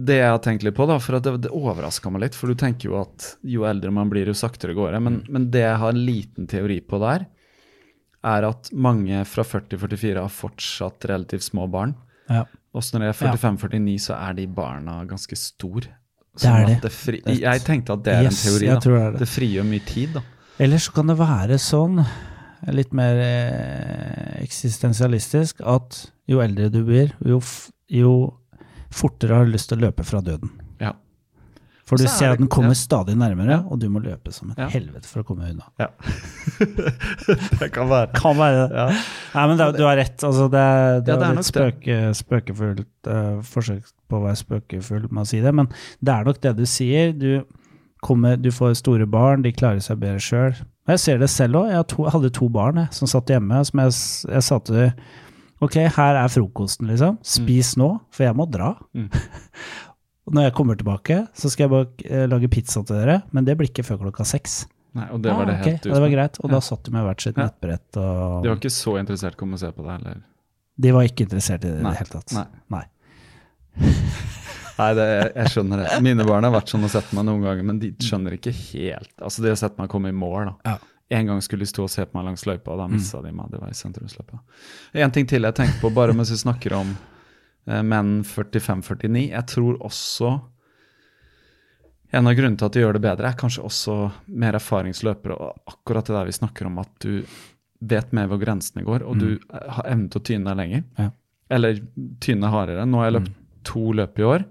det jeg har tenkt litt på, da, for at det, det overraska meg litt. For du tenker jo at jo eldre man blir, jo saktere går det. Men, men det jeg har en liten teori på der, er at mange fra 40-44 har fortsatt relativt små barn. Ja. Også når de er 45-49, så er de barna ganske store. Det er Sånn det. fri, er- jeg tenkte at det er Yes, en teori. jeg da. det er det. det frigjør mye tid, da. Eller så kan det være sånn, litt mer eh, eksistensialistisk, at jo eldre du blir, jo, jo fortere har lyst til å løpe fra døden. Ja. For du er ser at den kommer ja. stadig nærmere, og du må løpe som et Ja. helvete for å komme unna. ja. [laughs] det kan være. Kan være det. Ja. Nei, men det, du har rett. Altså, det, det det er litt spøke, spøkefullt uh, forsøk på å være spøkefull med å si det, men det er nok det du sier. Du, kommer, du får store barn, de klarer seg bedre sjøl. Jeg ser det selv òg. Jeg hadde to barn jeg, som satt hjemme. Som jeg, jeg sa til dem Ok, her er frokosten, liksom. Spis nå, for jeg må dra. Mm. [laughs] Når jeg kommer tilbake, så skal jeg bare eh, lage pizza til dere, men det blir ikke før klokka seks. Nei, og det var Ah, det helt Ja, det var greit. Og Ja. da satt de med hvert sitt Ja. nettbrett. Og De var ikke så interessert i å komme og se på det heller. de var ikke interessert i det i det hele tatt. nei. Nei. [laughs] Nei, det, jeg skjønner det. Mine barn har vært sånn og sett meg noen ganger, men de skjønner ikke helt. Altså, De har sett meg komme i mål. da. Ja. En gang skulle de stå og se på meg langs løypa, og da Mm. de meg. Det var i sentrumsløypa. En ting til jeg tenkte på, bare mens vi snakker om eh, menn 45-49. Jeg tror også En av grunnene til at de gjør det bedre, er kanskje også mer erfaringsløpere. Og akkurat det der vi snakker om, at du vet mer hvor grensene går, og du eh, har evnen til å tyne deg lenger. Mm. Ja. Eller tyne hardere. Nå har jeg løpt to løp i år.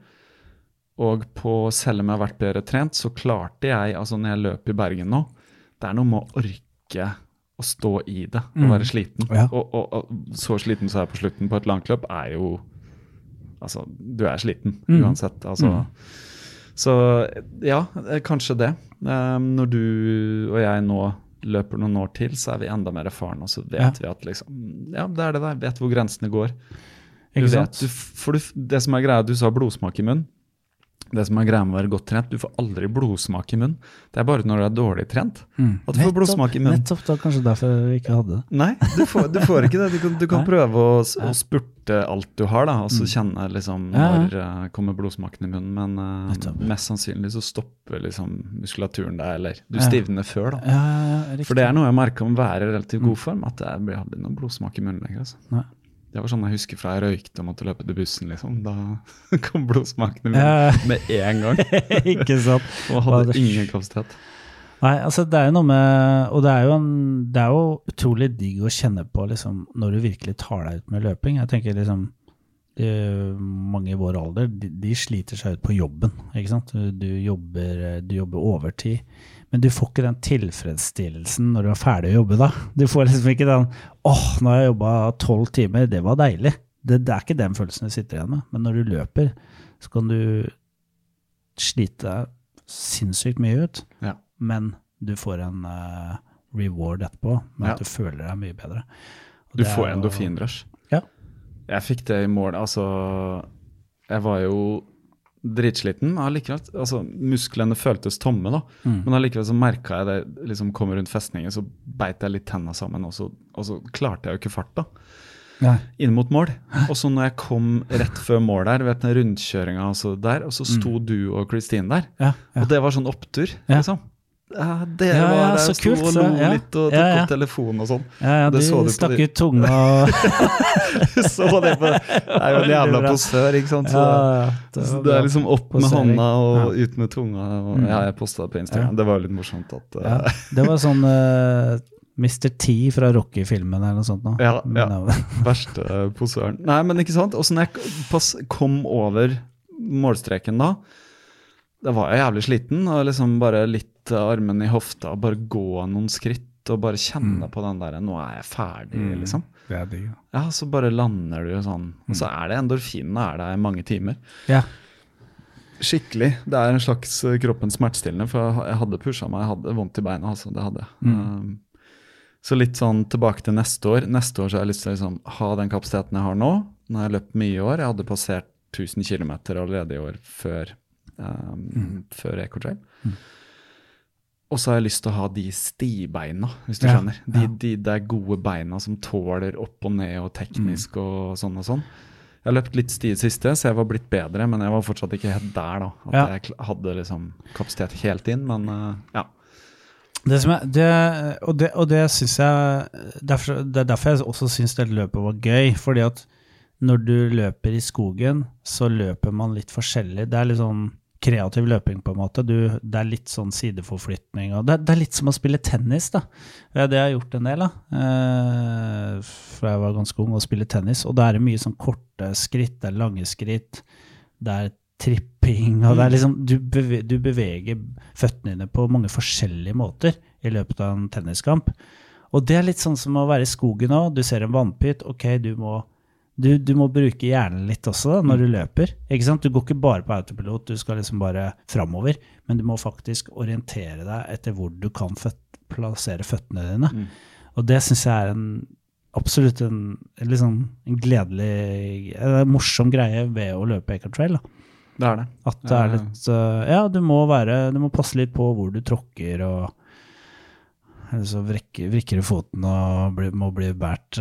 Og på, selv om jeg har vært bedre trent, så klarte jeg, altså når jeg løp i Bergen nå Det er noe med å orke å stå i det og være sliten. Ja. Og, og, og så sliten som jeg er på slutten på et langt løp, er jo Altså, du er sliten uansett. Altså. Så ja, eh, kanskje det. Eh, når du og jeg nå løper noen år til, så er vi enda mer erfarne, og så vet Ja. vi at liksom Ja, det er det der. Vet hvor grensene går. Du vet, du, for du, det som er greia, du sa blodsmak i munnen. Det som er greia med å være godt trent, du får aldri blodsmak i munnen. Det er bare når du er dårlig trent Mm. at du får blodsmak i munnen. Nettopp, det var kanskje derfor vi ikke hadde det. Nei, du får, du får ikke det. Du kan, du kan [laughs] prøve å, å spurte alt du har, da, og så kjenne liksom når uh, kommer blodsmaken i munnen. Men uh, mest sannsynlig så stopper liksom muskulaturen deg, eller du stivner før, da. For det er noe jeg merker om å være i relativt god form, at det blir aldri noe blodsmak i munnen lenger. Altså. Nei. Det var sånn jeg husker fra jeg røykte og måtte løpe til bussen, liksom. Da [laughs] kom blodsmakene mine med en gang. [laughs] ikke sant. Og hadde ingen kapasitet. Nei, altså det er jo noe med Og det er jo, en, det er jo utrolig digg å kjenne på liksom, når du virkelig tar deg ut med løping. Jeg tenker liksom de, Mange i vår alder de, de sliter seg ut på jobben. ikke sant? Du, jobber, eh, du jobber overtid. Men du får ikke den tilfredsstillelsen når du er ferdig å jobbe da. Du får liksom ikke den åh, nå har jeg jobba tolv timer, det var deilig. Det, det er ikke den følelsen du sitter igjen med. Men når du løper, så kan du slite deg sinnssykt mye ut Ja. men du får en uh, reward etterpå med Ja. at du føler deg mye bedre. Og Du får endorfinrush. Ja. Jeg fikk det i mål. Altså, jeg var jo dritsliten. Altså, musklene føltes tomme, da. Mm. Men allikevel så merka jeg det liksom kom rundt festningen, så beit jeg litt tenna sammen, og så, og så klarte jeg jo ikke farta inn mot mål. Og så når jeg kom rett før mål der, vet den rundkjøringa så der, og så sto du og Christine der. Ja, Mm. ja. Og det var sånn opptur, Ja. liksom. Ja, dere Ja, ja, var der så sto og lo ja. litt og tok Ja, opp telefonen og sånn. ja, ja, Det du så du stakk ut tunga og [laughs] [laughs] så det på Det er jo en jævla posør, ikke sant. Så det, så det er liksom opp med Posering. hånda og ut med tunga. Og, Mm. ja, jeg posta det på Instagram. Det var jo litt morsomt at uh, Det var sånn [laughs] uh, Mr. T fra Rocky-filmen eller noe sånt. Nå. Ja, ja. verste posøren. Nei, men ikke sant. Og så når jeg kom over målstreken da, da var jeg jævlig sliten. Og liksom bare litt armen i hofta og bare gå noen skritt og bare kjenne på den der Nå er jeg ferdig, Mm. liksom. Det er digg. Ja, ja. så bare lander du sånn. Og så er det endorfinene er der i mange timer. Ja. Skikkelig. Det er en slags eh, kroppens smertestillende, for jeg- hadde pusha meg. Jeg hadde vondt i beina, altså. Det hadde jeg. Um, så litt sånn tilbake til neste år. Neste år så har jeg lyst til å liksom, ha den kapasiteten jeg har nå. Nå har jeg løpt mye i år. Jeg hadde passert 1000 km allerede i år før, um, før Ecotrail. Og så har jeg lyst til å ha de stibeina, hvis du Ja, skjønner. De, ja. de der gode beina som tåler opp og ned og teknisk og sånn og sånn. Jeg har løpt litt sti i siste, så jeg var blitt bedre, men jeg var fortsatt ikke helt der. da. At Ja. jeg hadde liksom kapasitet helt inn, men uh, ja. Det som er, det, og det, og det syns jeg derfor, Det er derfor jeg også syns det løpet var gøy. Fordi at når du løper i skogen, så løper man litt forskjellig. Det er litt sånn kreativ løping, på en måte. Du, det er litt sånn sideforflytning. Og det, det er litt som å spille tennis, da. Det har jeg gjort en del, da. Eh, fra jeg var ganske ung, å spille tennis. Og da er det mye sånn korte skritt, det er lange skritt. Det er tripping, og det er liksom du, beve, du beveger føttene dine på mange forskjellige måter i løpet av en tenniskamp. Og det er litt sånn som å være i skogen òg. Du ser en vannpytt, ok, du må, du, du må bruke hjernen litt også da, når du løper. Ikke sant? Du går ikke bare på autopilot, du skal liksom bare framover, men du må faktisk orientere deg etter hvor du kan føt, plassere føttene dine. Og det syns jeg er en absolutt en, liksom, en gledelig, en morsom greie ved å løpe Ecotrail. da. Det er det. At det er Ja. litt eh, Ja, du må være Du må passe litt på hvor du tråkker og Eller så vrekker, vrikker du foten og blir, må bli båret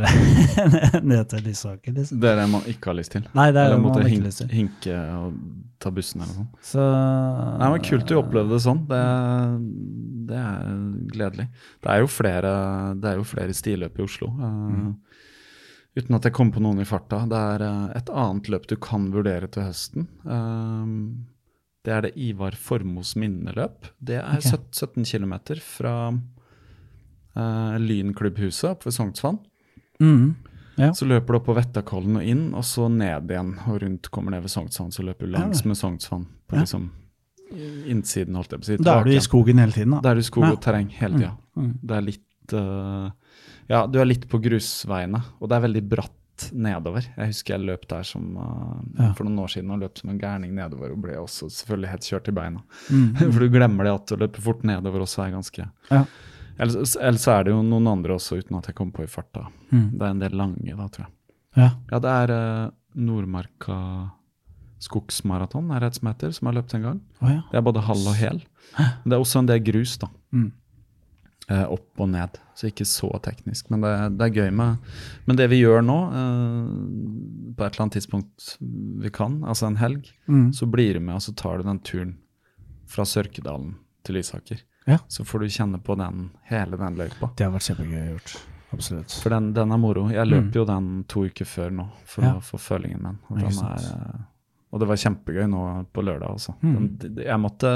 [laughs] ned til Lysaker, liksom. Det er det man ikke har lyst til. Nei, det er Eller måtte man ikke hin lyst til. hinke og ta bussen eller noe sånt. Så Nei, men Kult du opplevde det sånn. Det, det er gledelig. Det er jo flere, det er jo flere stiløp i Oslo. Mm. Uten at jeg kom på noen i farta. Det er eh, et annet løp du kan vurdere til høsten. Eh, det er det Ivar Formos minneløp. Det er okay. 17 km fra uh, Lynklubbhuset oppe ved Sognsvann. Mm. Ja. Så løper du opp på Vettakollen og inn, og så ned igjen og rundt kommer ned ved Sognsvann. Så løper du langs med Sognsvann på Ja. liksom innsiden, holdt jeg på å si. Da er du i skogen hele tiden, da. Da er du i skog og terreng hele tida. Mm. Det er litt eh, Ja, du er litt på grusveiene, og det er veldig bratt nedover. Jeg husker jeg løp der som, uh, Ja. for noen år siden og løp som en gærning nedover og ble også selvfølgelig helt kjørt i beina. Mm. [laughs] For du glemmer det at å løpe fort nedover også er ganske Ja. Ellers, ellers er det jo noen andre også, uten at jeg kommer på i farta. Mm. Det er en del lange, da, tror jeg. Ja. Ja, det er eh, Nordmarka skogsmaraton, er det et som heter, som har løpt en gang. Oh, ja. Det er både halv og hel. Det er også en del grus, da. Mm. Eh, opp og ned, så ikke så teknisk. Men det, det er gøy med Men det vi gjør nå, eh, på et eller annet tidspunkt vi kan, altså en helg, Mm. så blir du med og så tar du den turen fra Sørkedalen til Lysaker. Ja. Så får du kjenne på den, hele den løypa. Det har vært kjempegøy gjort. Absolutt. For den, den er moro. Jeg løper jo den to uker før nå for Mm. Ja. å få følingen min. Og, den er, eh, og det var kjempegøy nå på lørdag også. Mm. Den, jeg måtte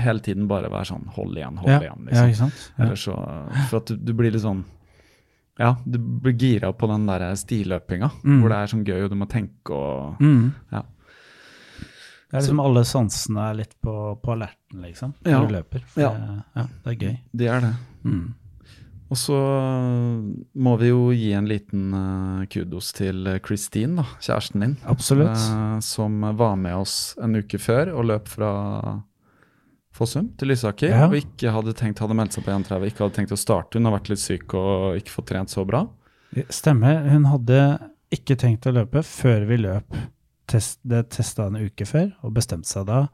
hele tiden bare være sånn hold igjen, hold Ja, igjen. ja, Liksom. Ja. Eller så, for at du, du blir litt sånn Ja, du blir gira på den der stiløpinga, Mm. hvor det er sånn gøy, og du må tenke og Mm. Ja. Det er liksom alle sansene er litt på, på alerten, liksom, når Ja. du løper. Ja. Det, ja, det er gøy. Det er det. Mm. Og så må vi jo gi en liten eh, kudos til Christine, da, kjæresten din. Absolutt. eh, som var med oss en uke før og løp fra Fossum til Lysaker. Ja. Og ikke hadde tenkt hadde meldt seg på 1.30, ikke hadde tenkt å starte. Hun har vært litt syk og ikke fått trent så bra. Stemmer. Hun hadde ikke tenkt å løpe før vi løp. Test, det testa en uke før, og bestemte seg da.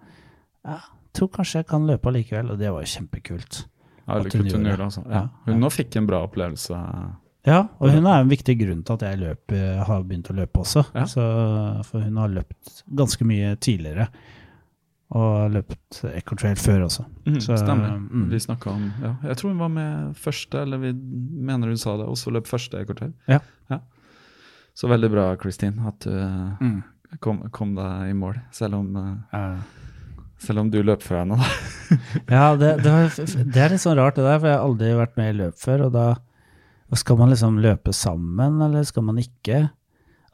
Ja, tror kanskje jeg kan løpe allikevel, og det var jo kjempekult. Ja, At hun gjorde det. altså. Ja, ja. Hun nå fikk en bra opplevelse. Ja, og hun er en viktig grunn til at jeg løper, har begynt å løpe også. Så, for hun har løpt ganske mye tidligere, og løpt Ecotrail før også. Mm, Så, Stemmer. mm. Vi snakka om ja. Jeg tror hun var med første, eller vi mener hun sa det, også løp første Ekortel. Ja. Så veldig bra, Kristin, at du eh, Mm. Kom, kom deg i mål, selv om, Eh, selv om du løp fra henne. da. [laughs] Ja, det, det, det er litt sånn rart det der, for jeg har aldri vært med i løp før, og da skal man liksom løpe sammen, eller skal man ikke?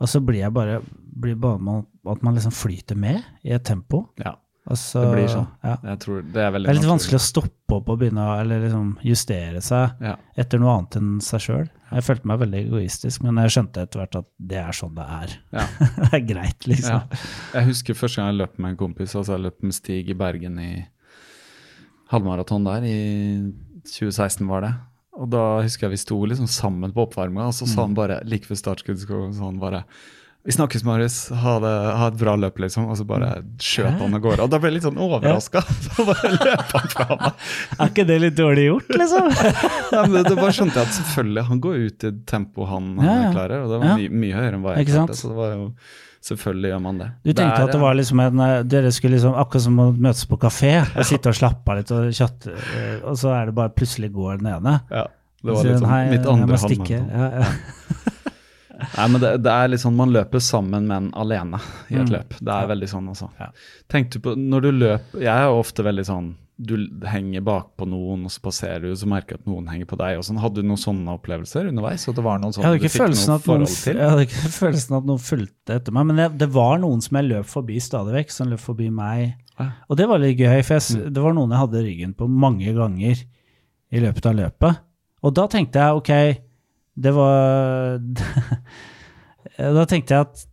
Og så blir jeg bare, blir bare med at man liksom flyter med i et tempo. Ja, Altså, det blir sånn. Ja. Tror Det er veldig Det er litt vanskelig å stoppe opp og begynne å eller liksom justere seg Ja. etter noe annet enn seg sjøl. Jeg følte meg veldig egoistisk, men jeg skjønte etter hvert at det er sånn det er. Ja. [laughs] det er greit, liksom. Jeg husker første gang jeg løp med en kompis, altså jeg løp med Stig i Bergen i halvmaraton der, i 2016 var det. Og da husker jeg vi sto liksom sammen på oppvarminga, og så sa han bare like før startskudd så han bare vi snakkes, Marius. Ha, det, ha et bra løp, liksom. Og så bare skjøt han av gårde. Og da ble jeg litt sånn overraska. Så [laughs] bare løp han fra meg. Er ikke det litt dårlig gjort, liksom? [laughs] Ja, men det, bare skjønte jeg at selvfølgelig, han går ut i tempo han Ja, ja. eh, klarer. Og det var Ja. mye, høyere enn hva jeg klarte. Så det var jo Selvfølgelig gjør man det. Du tenkte Der, at det var liksom en eh, Dere skulle liksom akkurat som å møtes på kafé og sitte og slappe av litt og chatte, eh, og så er det bare plutselig går den ene. Ja, det var liksom, litt sånn mitt andre stikke. Ja, ja. [laughs] Nei, men det, det er litt sånn man løper sammen, men alene i et Mm. løp. Det er veldig sånn, altså. Ja. Tenk du på, når du løper Jeg er ofte veldig sånn Du henger bakpå noen, og så passerer du, så merker du at noen henger på deg. og sånn. Hadde du noen sånne opplevelser underveis? At det var noen Jeg sånne hadde du ikke følelsen at noen, jeg hadde ikke [laughs] følelsen at noen fulgte etter meg, men det, det var noen som jeg løp forbi stadig vekk, som løp forbi meg. Ja. Og det var litt gøy, for jeg, Mm. det var noen jeg hadde ryggen på mange ganger i løpet av løpet. Og da tenkte jeg ok, det var [laughs] Da tenkte jeg at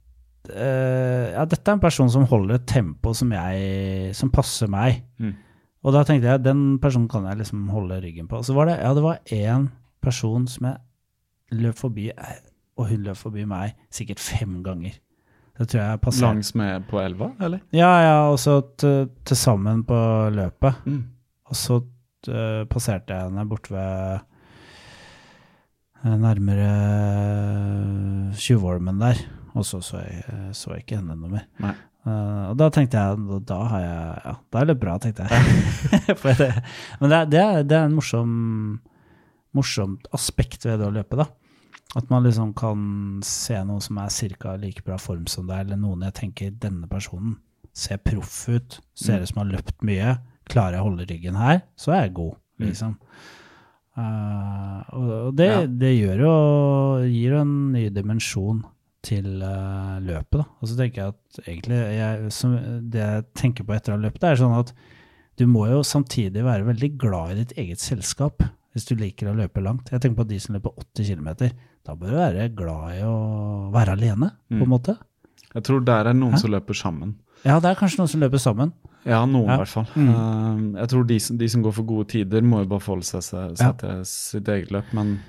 uh, ja, dette er en person som holder et tempo som, jeg, som passer meg. Mm. Og da tenkte jeg den personen kan jeg liksom holde ryggen på. Og så var det ja, det var én person som jeg løp forbi, eh, og hun løp forbi meg sikkert fem ganger. Det tror jeg passer. Langs med på elva, eller? Ja, ja, og så til sammen på løpet. Mm. Og så eh, passerte jeg henne bort ved nærmere Tjuvholmen der. Og så så jeg, eh, så jeg ikke henne noe mer. Nei. Uh, og da tenkte jeg da har jeg Ja, da er det bra, tenkte jeg. [laughs] For det, men det, er- det, det er en morsom morsomt aspekt ved det å løpe, da. At man liksom kan se noen som er ca. like bra form som deg, eller noen jeg tenker denne personen ser proff ut, ser ut som har løpt mye. Klarer jeg å holde ryggen her, så er jeg god, liksom. Eh, og og det, Ja. det gjør jo gir en ny dimensjon til uh, løpet, da. Og så tenker jeg at egentlig jeg, som, Det jeg tenker på etter å ha løpt, er sånn at du må jo samtidig være veldig glad i ditt eget selskap hvis du liker å løpe langt. Jeg tenker på de som løper 80 km. Da bør du være glad i å være alene, på en Mm. måte. Jeg tror der er noen Hæ? som løper sammen. Ja, det er kanskje noen som løper sammen. Ja, noen Ja. i hvert fall. Mm. Eh, jeg tror de, som- de som går for gode tider, må jo bare forholde seg, seg, seg til sitt eget løp, men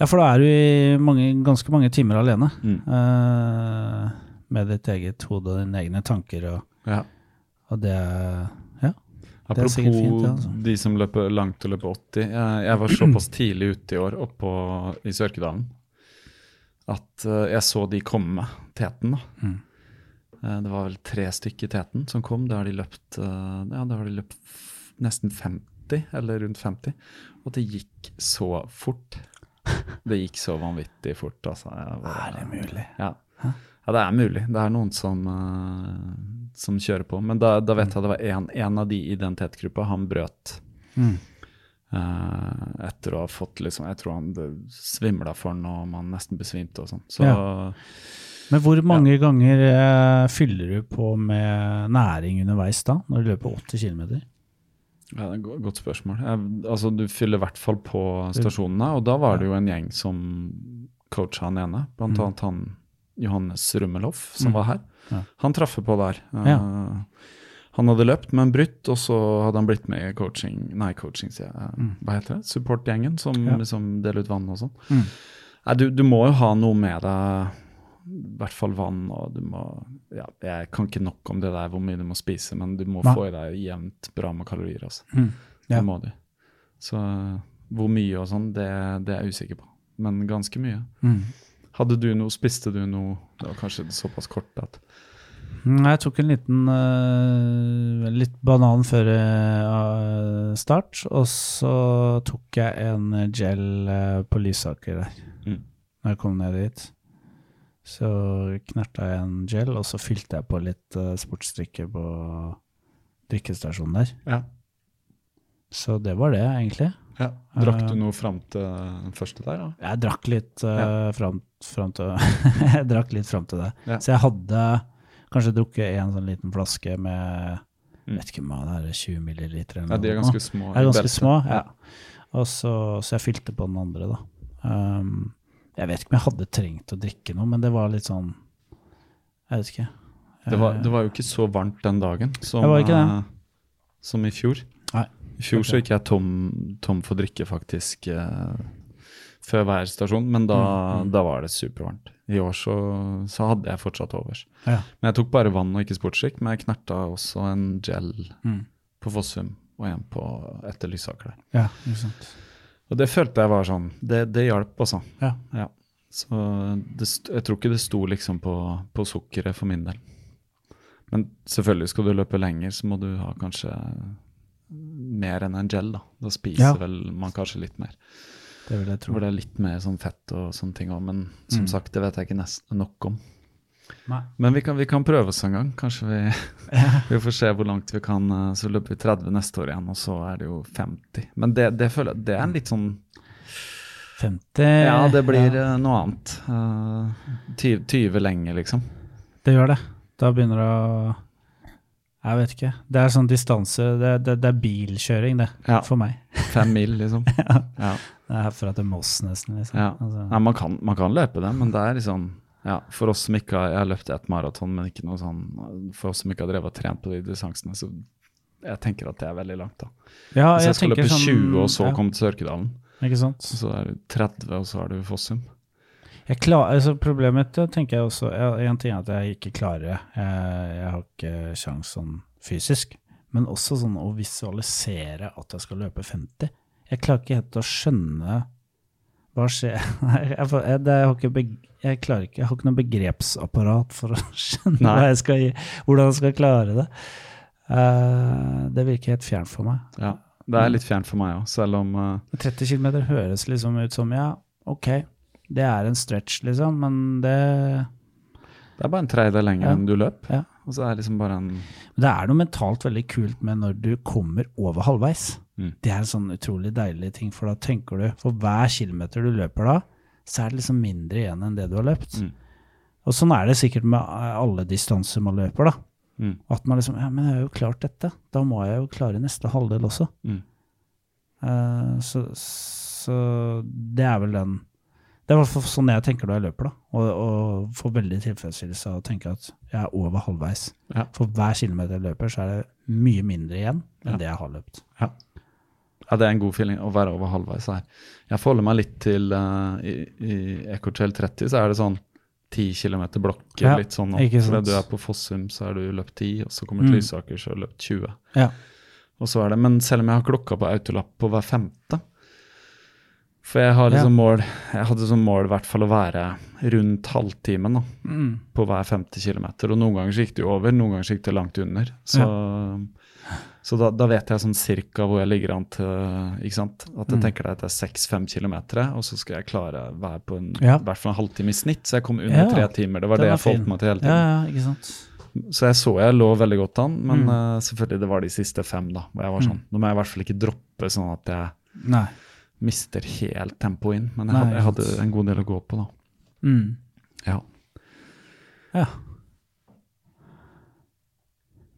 Ja, for da er du i mange, ganske mange timer alene. mm. uh, med ditt eget hode og dine egne tanker, og, Ja. og det Ja. Er Apropos fint, ja, altså. de som løper langt og løper 80. Jeg, jeg var såpass [clears throat] tidlig ute i år oppå i Sørkedalen at eh, jeg så de komme, teten. da. Mm. Eh, det var vel tre stykker i teten som kom. Da har de løpt eh, ja, da har de løpt nesten 50, eller rundt 50. Og det gikk så fort. Det gikk så vanvittig fort. Altså. Var- Er det mulig? Ja. ja, det er mulig. Det er noen som, uh, som kjører på. Men da, da vet jeg det var en, en av de i den tetgruppa, han brøt. Mm. Uh, etter å ha fått liksom Jeg tror han svimla for og man nesten besvimte og sånn. Så Men hvor mange ganger eh, fyller du på med næring underveis da, når du løper 80 km? ja, det er et godt spørsmål. Jeg, altså, du fyller i hvert fall på stasjonene, og da var det jo en gjeng som coacha han ene, blant Mm. annet han Johannes Rummelhoff, som var her. Ja. Han traff på der. Ja. Uh, Han hadde løpt med en brutt, og så hadde han blitt med i coaching Nei, coaching, sier jeg. Mm. Hva heter det? Supportgjengen som Ja. liksom deler ut vann og sånn. Mm. Nei, du, du må jo ha noe med deg, i hvert fall vann, og du må ja, Jeg kan ikke nok om det der hvor mye du må spise, men du må Nei. få i deg jevnt bra med kalorier, altså. Mm. Ja. Det må du. Så hvor mye og sånn, det, det er jeg usikker på. Men ganske mye. Mm. Hadde du noe, spiste du noe Det var kanskje såpass kort at Mm, Jeg tok en liten uh, litt banan før uh, start, og så tok jeg en gel uh, på Lysaker der, Mm. når jeg kom ned dit. Så knerta jeg en gel, og så fylte jeg på litt uh, sportsdrikke på drikkestasjonen der. Ja. Så det var det, egentlig. Drakk Eh. du noe fram til den første der, da? Jeg drakk litt uh, Ja. fram, fram til [laughs] Jeg drakk litt fram til det. Ja. Så jeg hadde kanskje drukket en sånn liten flaske med Mm. vet ikke hva det er, 20 milliliter eller noe. Ja, de er ganske små. Er ganske små, ja. Og så, så jeg fylte på den andre, da. Um, jeg vet ikke om jeg hadde trengt å drikke noe, men det var litt sånn Jeg vet ikke. Det var, Eh, det var jo ikke så varmt den dagen som, eh, som i fjor. Nei. I fjor så gikk jeg tom, tom for drikke faktisk uh, før hver stasjon, men da, Mm, mm. da var det supervarmt. I år så, så hadde jeg fortsatt overs. Ja. Men jeg tok bare vann og ikke sportsdrikk, men jeg knerta også en gel Mm. på Fossum og en på etter Lysaker der. ja, ikke sant. Og det følte jeg var sånn Det, det hjalp, altså. Ja. Ja. Så det, jeg tror ikke det sto liksom på, på sukkeret for min del. Men selvfølgelig skal du løpe lenger, så må du ha kanskje mer enn en gel. Da Da spiser Ja. vel man kanskje litt mer. Det vil jeg tro. Hvor det er litt mer sånn fett og sånne ting òg, men som Mm. sagt, det vet jeg ikke nest, nok om. Nei. Men vi kan, vi kan prøve oss en gang. Kanskje vi, [laughs] vi får se hvor langt vi kan. eh, Så løper vi 30 neste år igjen, og så er det jo 50. Men det, det føler jeg det er en litt sånn 50 Ja, det blir ja, eh, noe annet. Uh, 20 lenge, liksom. Det gjør det. Da begynner det å Jeg vet ikke. Det er sånn distanse Det, det, det er bilkjøring, det. Ja. For meg. Fem mil, liksom. [laughs] Ja. Det er herfra til Moss, nesten. Liksom. Ja. Altså, Nei, man, kan, man kan løpe det, men det er liksom ja, For oss som ikke har Jeg har løpt et maraton, men ikke noe sånn For oss som ikke har drevet og trent på de distansene, så jeg tenker at det er veldig langt, da. ja, Hvis jeg skal løpe sånn- 20 og så ja, komme til Sørkedalen, Ikke sant? så er det 30, og så er du Fossum. Jeg klar, altså problemet mitt tenker jeg også En ting er at jeg ikke klarer det. Jeg, jeg har ikke sjans sånn fysisk. Men også sånn å visualisere at jeg skal løpe 50. Jeg klarer ikke helt å skjønne hva skjer [laughs] Nei, jeg, jeg, det, jeg, har ikke beg, jeg klarer ikke Jeg har ikke noe begrepsapparat for å [laughs] skjønne hva jeg skal, gi- hvordan jeg skal klare det. Uh, det virker helt fjernt for meg. Ja, det er litt fjernt for meg òg, selv om uh, 30 km høres liksom ut som ja, ok, det er en stretch, liksom, men det det er bare en tredjedel lenger Ja. enn du løp. Ja. Og så er det liksom bare en det er noe mentalt veldig kult med når du kommer over halvveis. Mm. Det er en sånn utrolig deilig ting, for da tenker du For hver kilometer du løper da, så er det liksom mindre igjen enn det du har løpt. Mm. Og sånn er det sikkert med eh, alle distanser man løper, da. Mm. At man liksom Ja, men jeg har jo klart dette. Da må jeg jo klare neste halvdel også. Mm. Eh, så, så det er vel den Det er i hvert fall sånn jeg tenker når jeg løper, da. Og, og får veldig tilfredsstillelse av å tenke at jeg er over halvveis. Ja. For hver kilometer jeg løper, så er det mye mindre igjen enn Ja. det jeg har løpt. Ja. Ja, det er en god feeling å være over halvveis her. Jeg forholder meg litt til uh, I, i Ecotrail 30 så er det sånn 10 km blokker. Ja, litt sånn. For sant. du er på Fossum, så er du løpt 10, og så kommer Mm. til Lysaker, så har du løpt 20. Ja. Og så er det, Men selv om jeg har klokka på autolapp på hver femte For jeg har liksom mål Jeg hadde som mål i hvert fall å være rundt halvtimen da, Mm. på hver femte kilometer. Og noen ganger så gikk det jo over, noen ganger så gikk det langt under. Så, så da, da vet jeg sånn cirka hvor jeg ligger an til ikke sant? At jeg Mm. tenker at det er 6-5 km, og så skal jeg klare å være på en, Ja. hvert fall en halvtime i snitt. Så jeg kom under Ja. tre timer. Det var det er jeg forholdt meg til hele tiden. ja, ikke sant. Så jeg så jeg lå veldig godt an, men Mm. uh, selvfølgelig det var de siste fem, da. Hvor jeg var sånn, Nå må jeg i hvert fall ikke droppe sånn at jeg Nei. mister helt tempoet inn. Men jeg, Nei, hadde, jeg hadde en god del å gå på, da. Mm. Ja. Ja.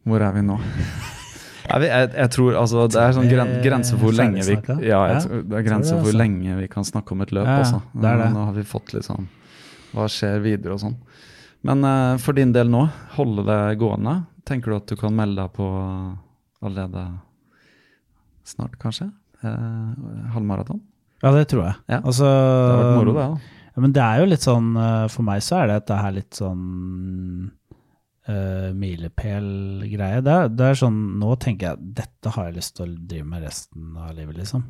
Hvor er vi nå? [laughs] Jeg, jeg, jeg tror altså Det er sånn gren, grense for hvor lenge vi? Ja, jeg, det er tror grense for hvor altså. lenge vi kan snakke om et løp, også. altså. det det. Nå har vi fått litt sånn Hva skjer videre og sånn. Men uh, for din del nå, holde det gående. Tenker du at du kan melde deg på allerede snart, kanskje? Uh, halvmaraton? Ja, det tror jeg. Ja. Altså, Det har vært moro, det. da. Ja, men det er jo litt sånn eh, For meg så er det dette her litt sånn uh, milepæl-greie. Det, det er sånn Nå tenker jeg dette har jeg lyst til å drive med resten av livet, liksom.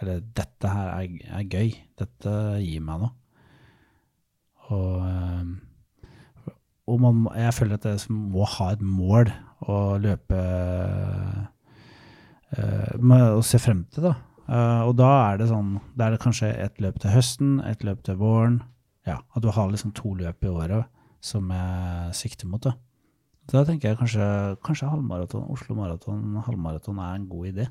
Eller dette her er, er gøy. Dette gir meg noe. Og, eh, og man, jeg føler at jeg må ha et mål å løpe uh, å se frem til, da. Uh, og da er det sånn Da er det kanskje et løp til høsten, et løp til våren. Ja, At du har liksom to løp i året som jeg sikter mot. Da Så da tenker jeg kanskje, kanskje halvmaraton, Oslo Maraton, halvmaraton er en god idé,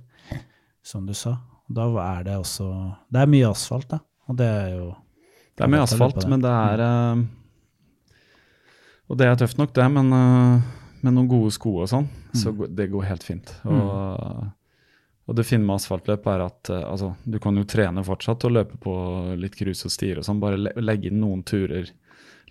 som du sa. Da er det også Det er mye asfalt, da. Og det er jo Det er mye asfalt, det. men det er eh, Og det er tøft nok, det, men eh, med noen gode sko og sånn, så Mm. det går helt fint. Og, og det fine med asfaltløp er at eh, altså, du kan jo trene fortsatt og løpe på litt grus og stier og sånn, bare legge inn noen turer,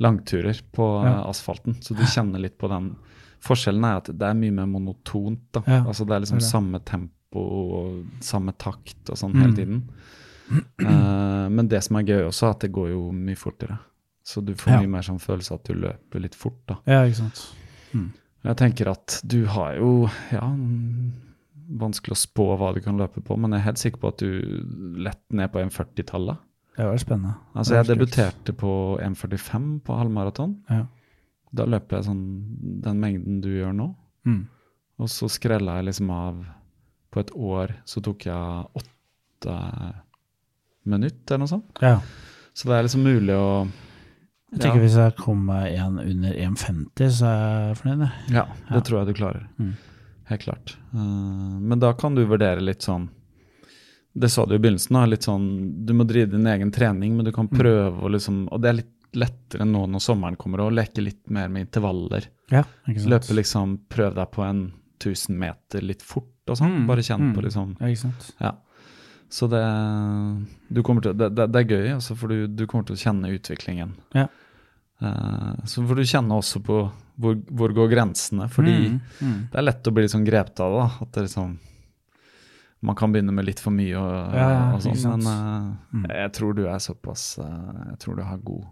langturer på Ja. asfalten, så du kjenner litt på den. Forskjellen er at det er mye mer monotont. da. Ja, altså Det er liksom det samme tempo og samme takt og sånn Mm. hele tiden. Uh, men det som er gøy også, er at det går jo mye fortere. Så du får Ja. mye mer sånn følelse av at du løper litt fort. da. Ja, ikke sant. Jeg tenker at du har jo ja, mm, vanskelig å spå hva du kan løpe på, men jeg er helt sikker på at du lett ned på 1,40-tallet. Det var spennende. Altså Jeg debuterte på 1,45 på halvmaraton. Ja. Da løper jeg sånn den mengden du gjør nå. Mm. Og så skrella jeg liksom av På et år så tok jeg åtte minutter eller noe sånt. ja. Så det er liksom mulig å Jeg tenker Hvis jeg kommer igjen under 1,50, så er jeg fornøyd. Ja, det Ja. tror jeg du klarer. Mm. Helt klart. Uh, men da kan du vurdere litt sånn Det sa du i begynnelsen, da, litt sånn Du må drive din egen trening, men du kan Mm. prøve å liksom Og det er litt lettere nå når sommeren kommer, å leke litt mer med intervaller. Ja. Løpe liksom Prøv deg på en 1000 meter litt fort og sånn. Mm, Bare kjenn mm. på liksom Ja, ikke sant. Ja. Så det, du til, det, det, det er gøy, altså, for du, du kommer til å kjenne utviklingen. Ja. Uh, så får du kjenne også på hvor, hvor går grensene, fordi Mm, mm. det er lett å bli sånn grepet av det. da, At det liksom Man kan begynne med litt for mye og, Ja, og sånn, men uh, jeg tror du er såpass uh, Jeg tror du har god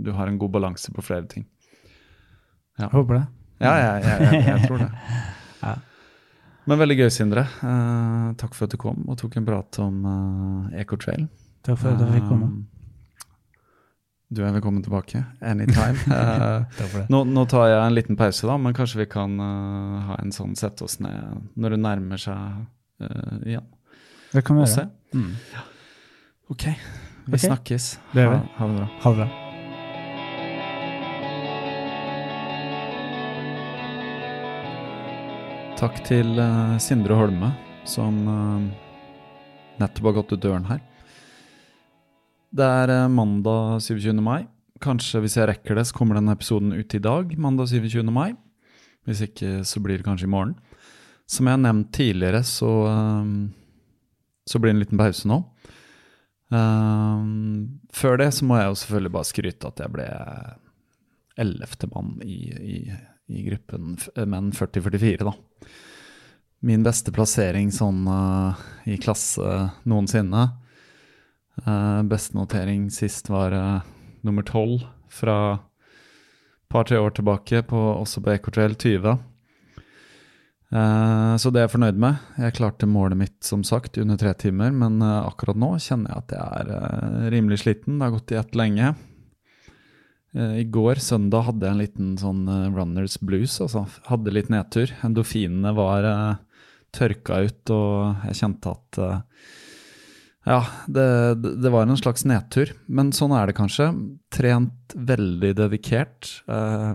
Du har en god balanse på flere ting. Jeg håper det. Ja, jeg, jeg, jeg, jeg tror det. [laughs] Ja. Men veldig gøy, Sindre. Uh, takk for at du kom og tok en prat om uh, Ecotrail. Takk for at jeg fikk komme. Um, Du er velkommen tilbake. Anytime. [laughs] Eh, nå, nå tar jeg en liten pause, da, men kanskje vi kan uh, ha en sånn sette oss ned når det nærmer seg uh, igjen. Det kan vi gjøre. Mm. Ok, vi snakkes. Det gjør vi. Ha, ha det bra. Ha det bra. Takk til uh, Sindre Holme, som uh, nettopp har gått ut døren her. Det er uh, mandag 27. mai. Kanskje hvis jeg rekker det, så kommer denne episoden ut i dag, mandag 27. mai. Hvis ikke, så blir det kanskje i morgen. Som jeg har nevnt tidligere, så, så blir det en liten pause nå. Før det så må jeg jo selvfølgelig bare skryte at jeg ble ellevte mann i, i, i gruppen menn 40-44, da. Min beste plassering sånn uh, i klasse noensinne. Uh, beste notering sist var uh, nummer tolv fra par-tre år tilbake, på, også på Ecotrail 20. Uh, så det er jeg fornøyd med. Jeg klarte målet mitt som sagt under tre timer, men akkurat nå kjenner jeg at jeg er rimelig sliten. Det har gått i ett lenge. I går, søndag, hadde jeg en liten sånn runners blues. Altså. Hadde litt nedtur. Endofinene var tørka ut, og jeg kjente at ja, det, det, var en slags nedtur. Men sånn er det kanskje. Trent veldig dedikert. uh,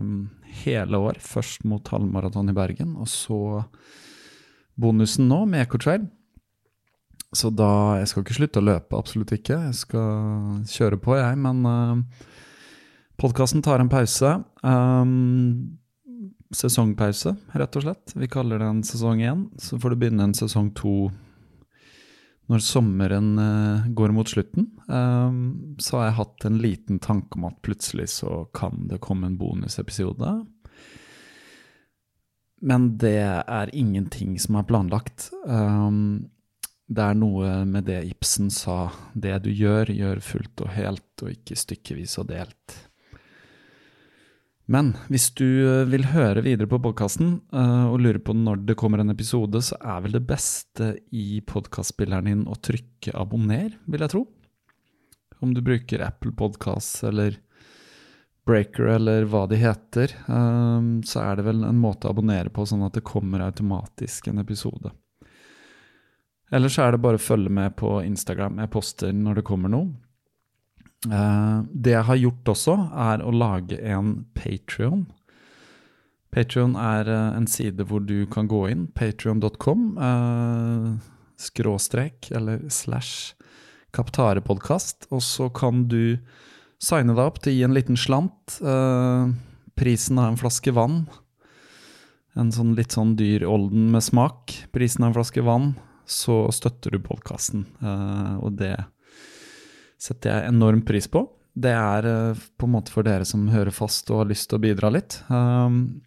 hele år. Først mot halvmaraton i Bergen, og så bonusen nå med Ecotrail. Så da Jeg skal ikke slutte å løpe, absolutt ikke. Jeg skal kjøre på, jeg. Men uh, podkasten tar en pause. Um, sesongpause, rett og slett. Vi kaller det en sesong én. Så får du begynne en sesong to når sommeren uh, går mot slutten. Um, så har jeg hatt en liten tanke om at plutselig så kan det komme en bonusepisode. Men det er ingenting som er planlagt. Um, det er noe med det Ibsen sa, det du gjør, gjør fullt og helt, og ikke stykkevis og delt. Men hvis du vil høre videre på podkasten uh, og lurer på når det kommer en episode, så er vel det beste i podkastspilleren din å trykke abonner, vil jeg tro. Om du bruker Apple Podkast eller Breaker eller hva de heter, um, så er det vel en måte å abonnere på, sånn at det kommer automatisk en episode. Eller så er det bare å følge med på Instagram. Jeg poster når det kommer noe. Uh, det jeg har gjort også, er å lage en Patrion. Patrion er uh, en side hvor du kan gå inn, patrion.com, uh, skråstrek eller slash kaptarepodkast, og så kan du Signe deg opp til å gi en liten slant. Prisen av en flaske vann. En sånn litt sånn dyr Olden med smak. Prisen av en flaske vann. Så støtter du podkasten, og det setter jeg enorm pris på. Det er uh, på en måte for dere som hører fast og har lyst til å bidra litt. Um,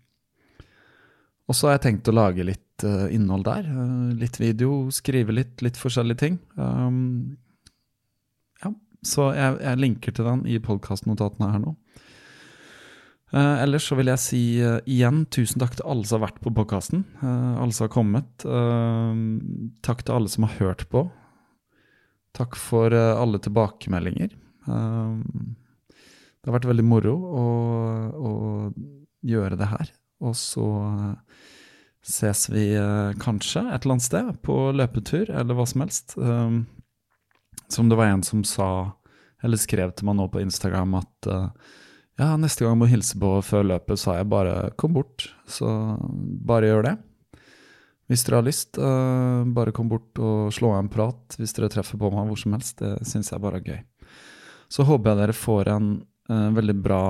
og så har jeg tenkt å lage litt innhold der. litt video, skrive litt, litt forskjellige ting. Um, så jeg, jeg linker til den i podkastnotatene her nå. Uh, ellers så vil jeg si uh, igjen tusen takk til alle som har vært på podkasten. Uh, alle som har kommet. takk til alle som har hørt på. Takk for alle tilbakemeldinger. det har vært veldig moro å, å, gjøre det her. Og så ses vi kanskje et eller annet sted, på løpetur eller hva som helst. Som det var en som sa, eller skrev til meg nå på Instagram, at ja, neste gang jeg må hilse på før løpet, sa jeg bare kom bort. Så bare gjør det. Hvis dere har lyst, uh, bare kom bort og slå av en prat hvis dere treffer på meg hvor som helst. Det syns jeg bare er gøy. Så håper jeg dere får en uh, veldig bra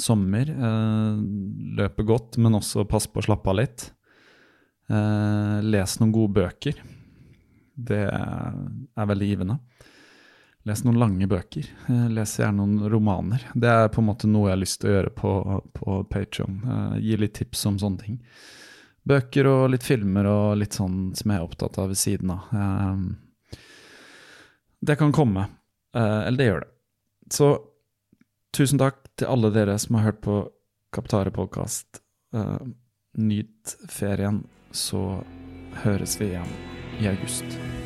sommer. Uh, løper godt, men også pass på å slappe av litt. les noen gode bøker. Det er veldig givende. Les noen lange bøker. Les gjerne noen romaner. Det er på en måte noe jeg har lyst til å gjøre på, på Patreon. Gi litt tips om sånne ting. Bøker og litt filmer og litt sånn som jeg er opptatt av ved siden av. Uh, det kan komme. Uh, eller det gjør det. Så tusen takk til alle dere som har hørt på Kaptare podkast. nyt ferien, så høres vi igjen i august.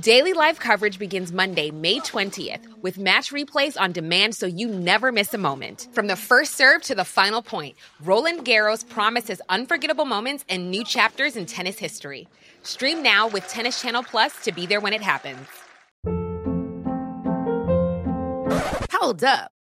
Daily live coverage begins Monday, May 20th, with match replays on demand so you never miss a moment. From the first serve to the final point, Roland Garros promises unforgettable moments and new chapters in tennis history. Stream now with Tennis Channel Plus to be there when it happens. Hold up.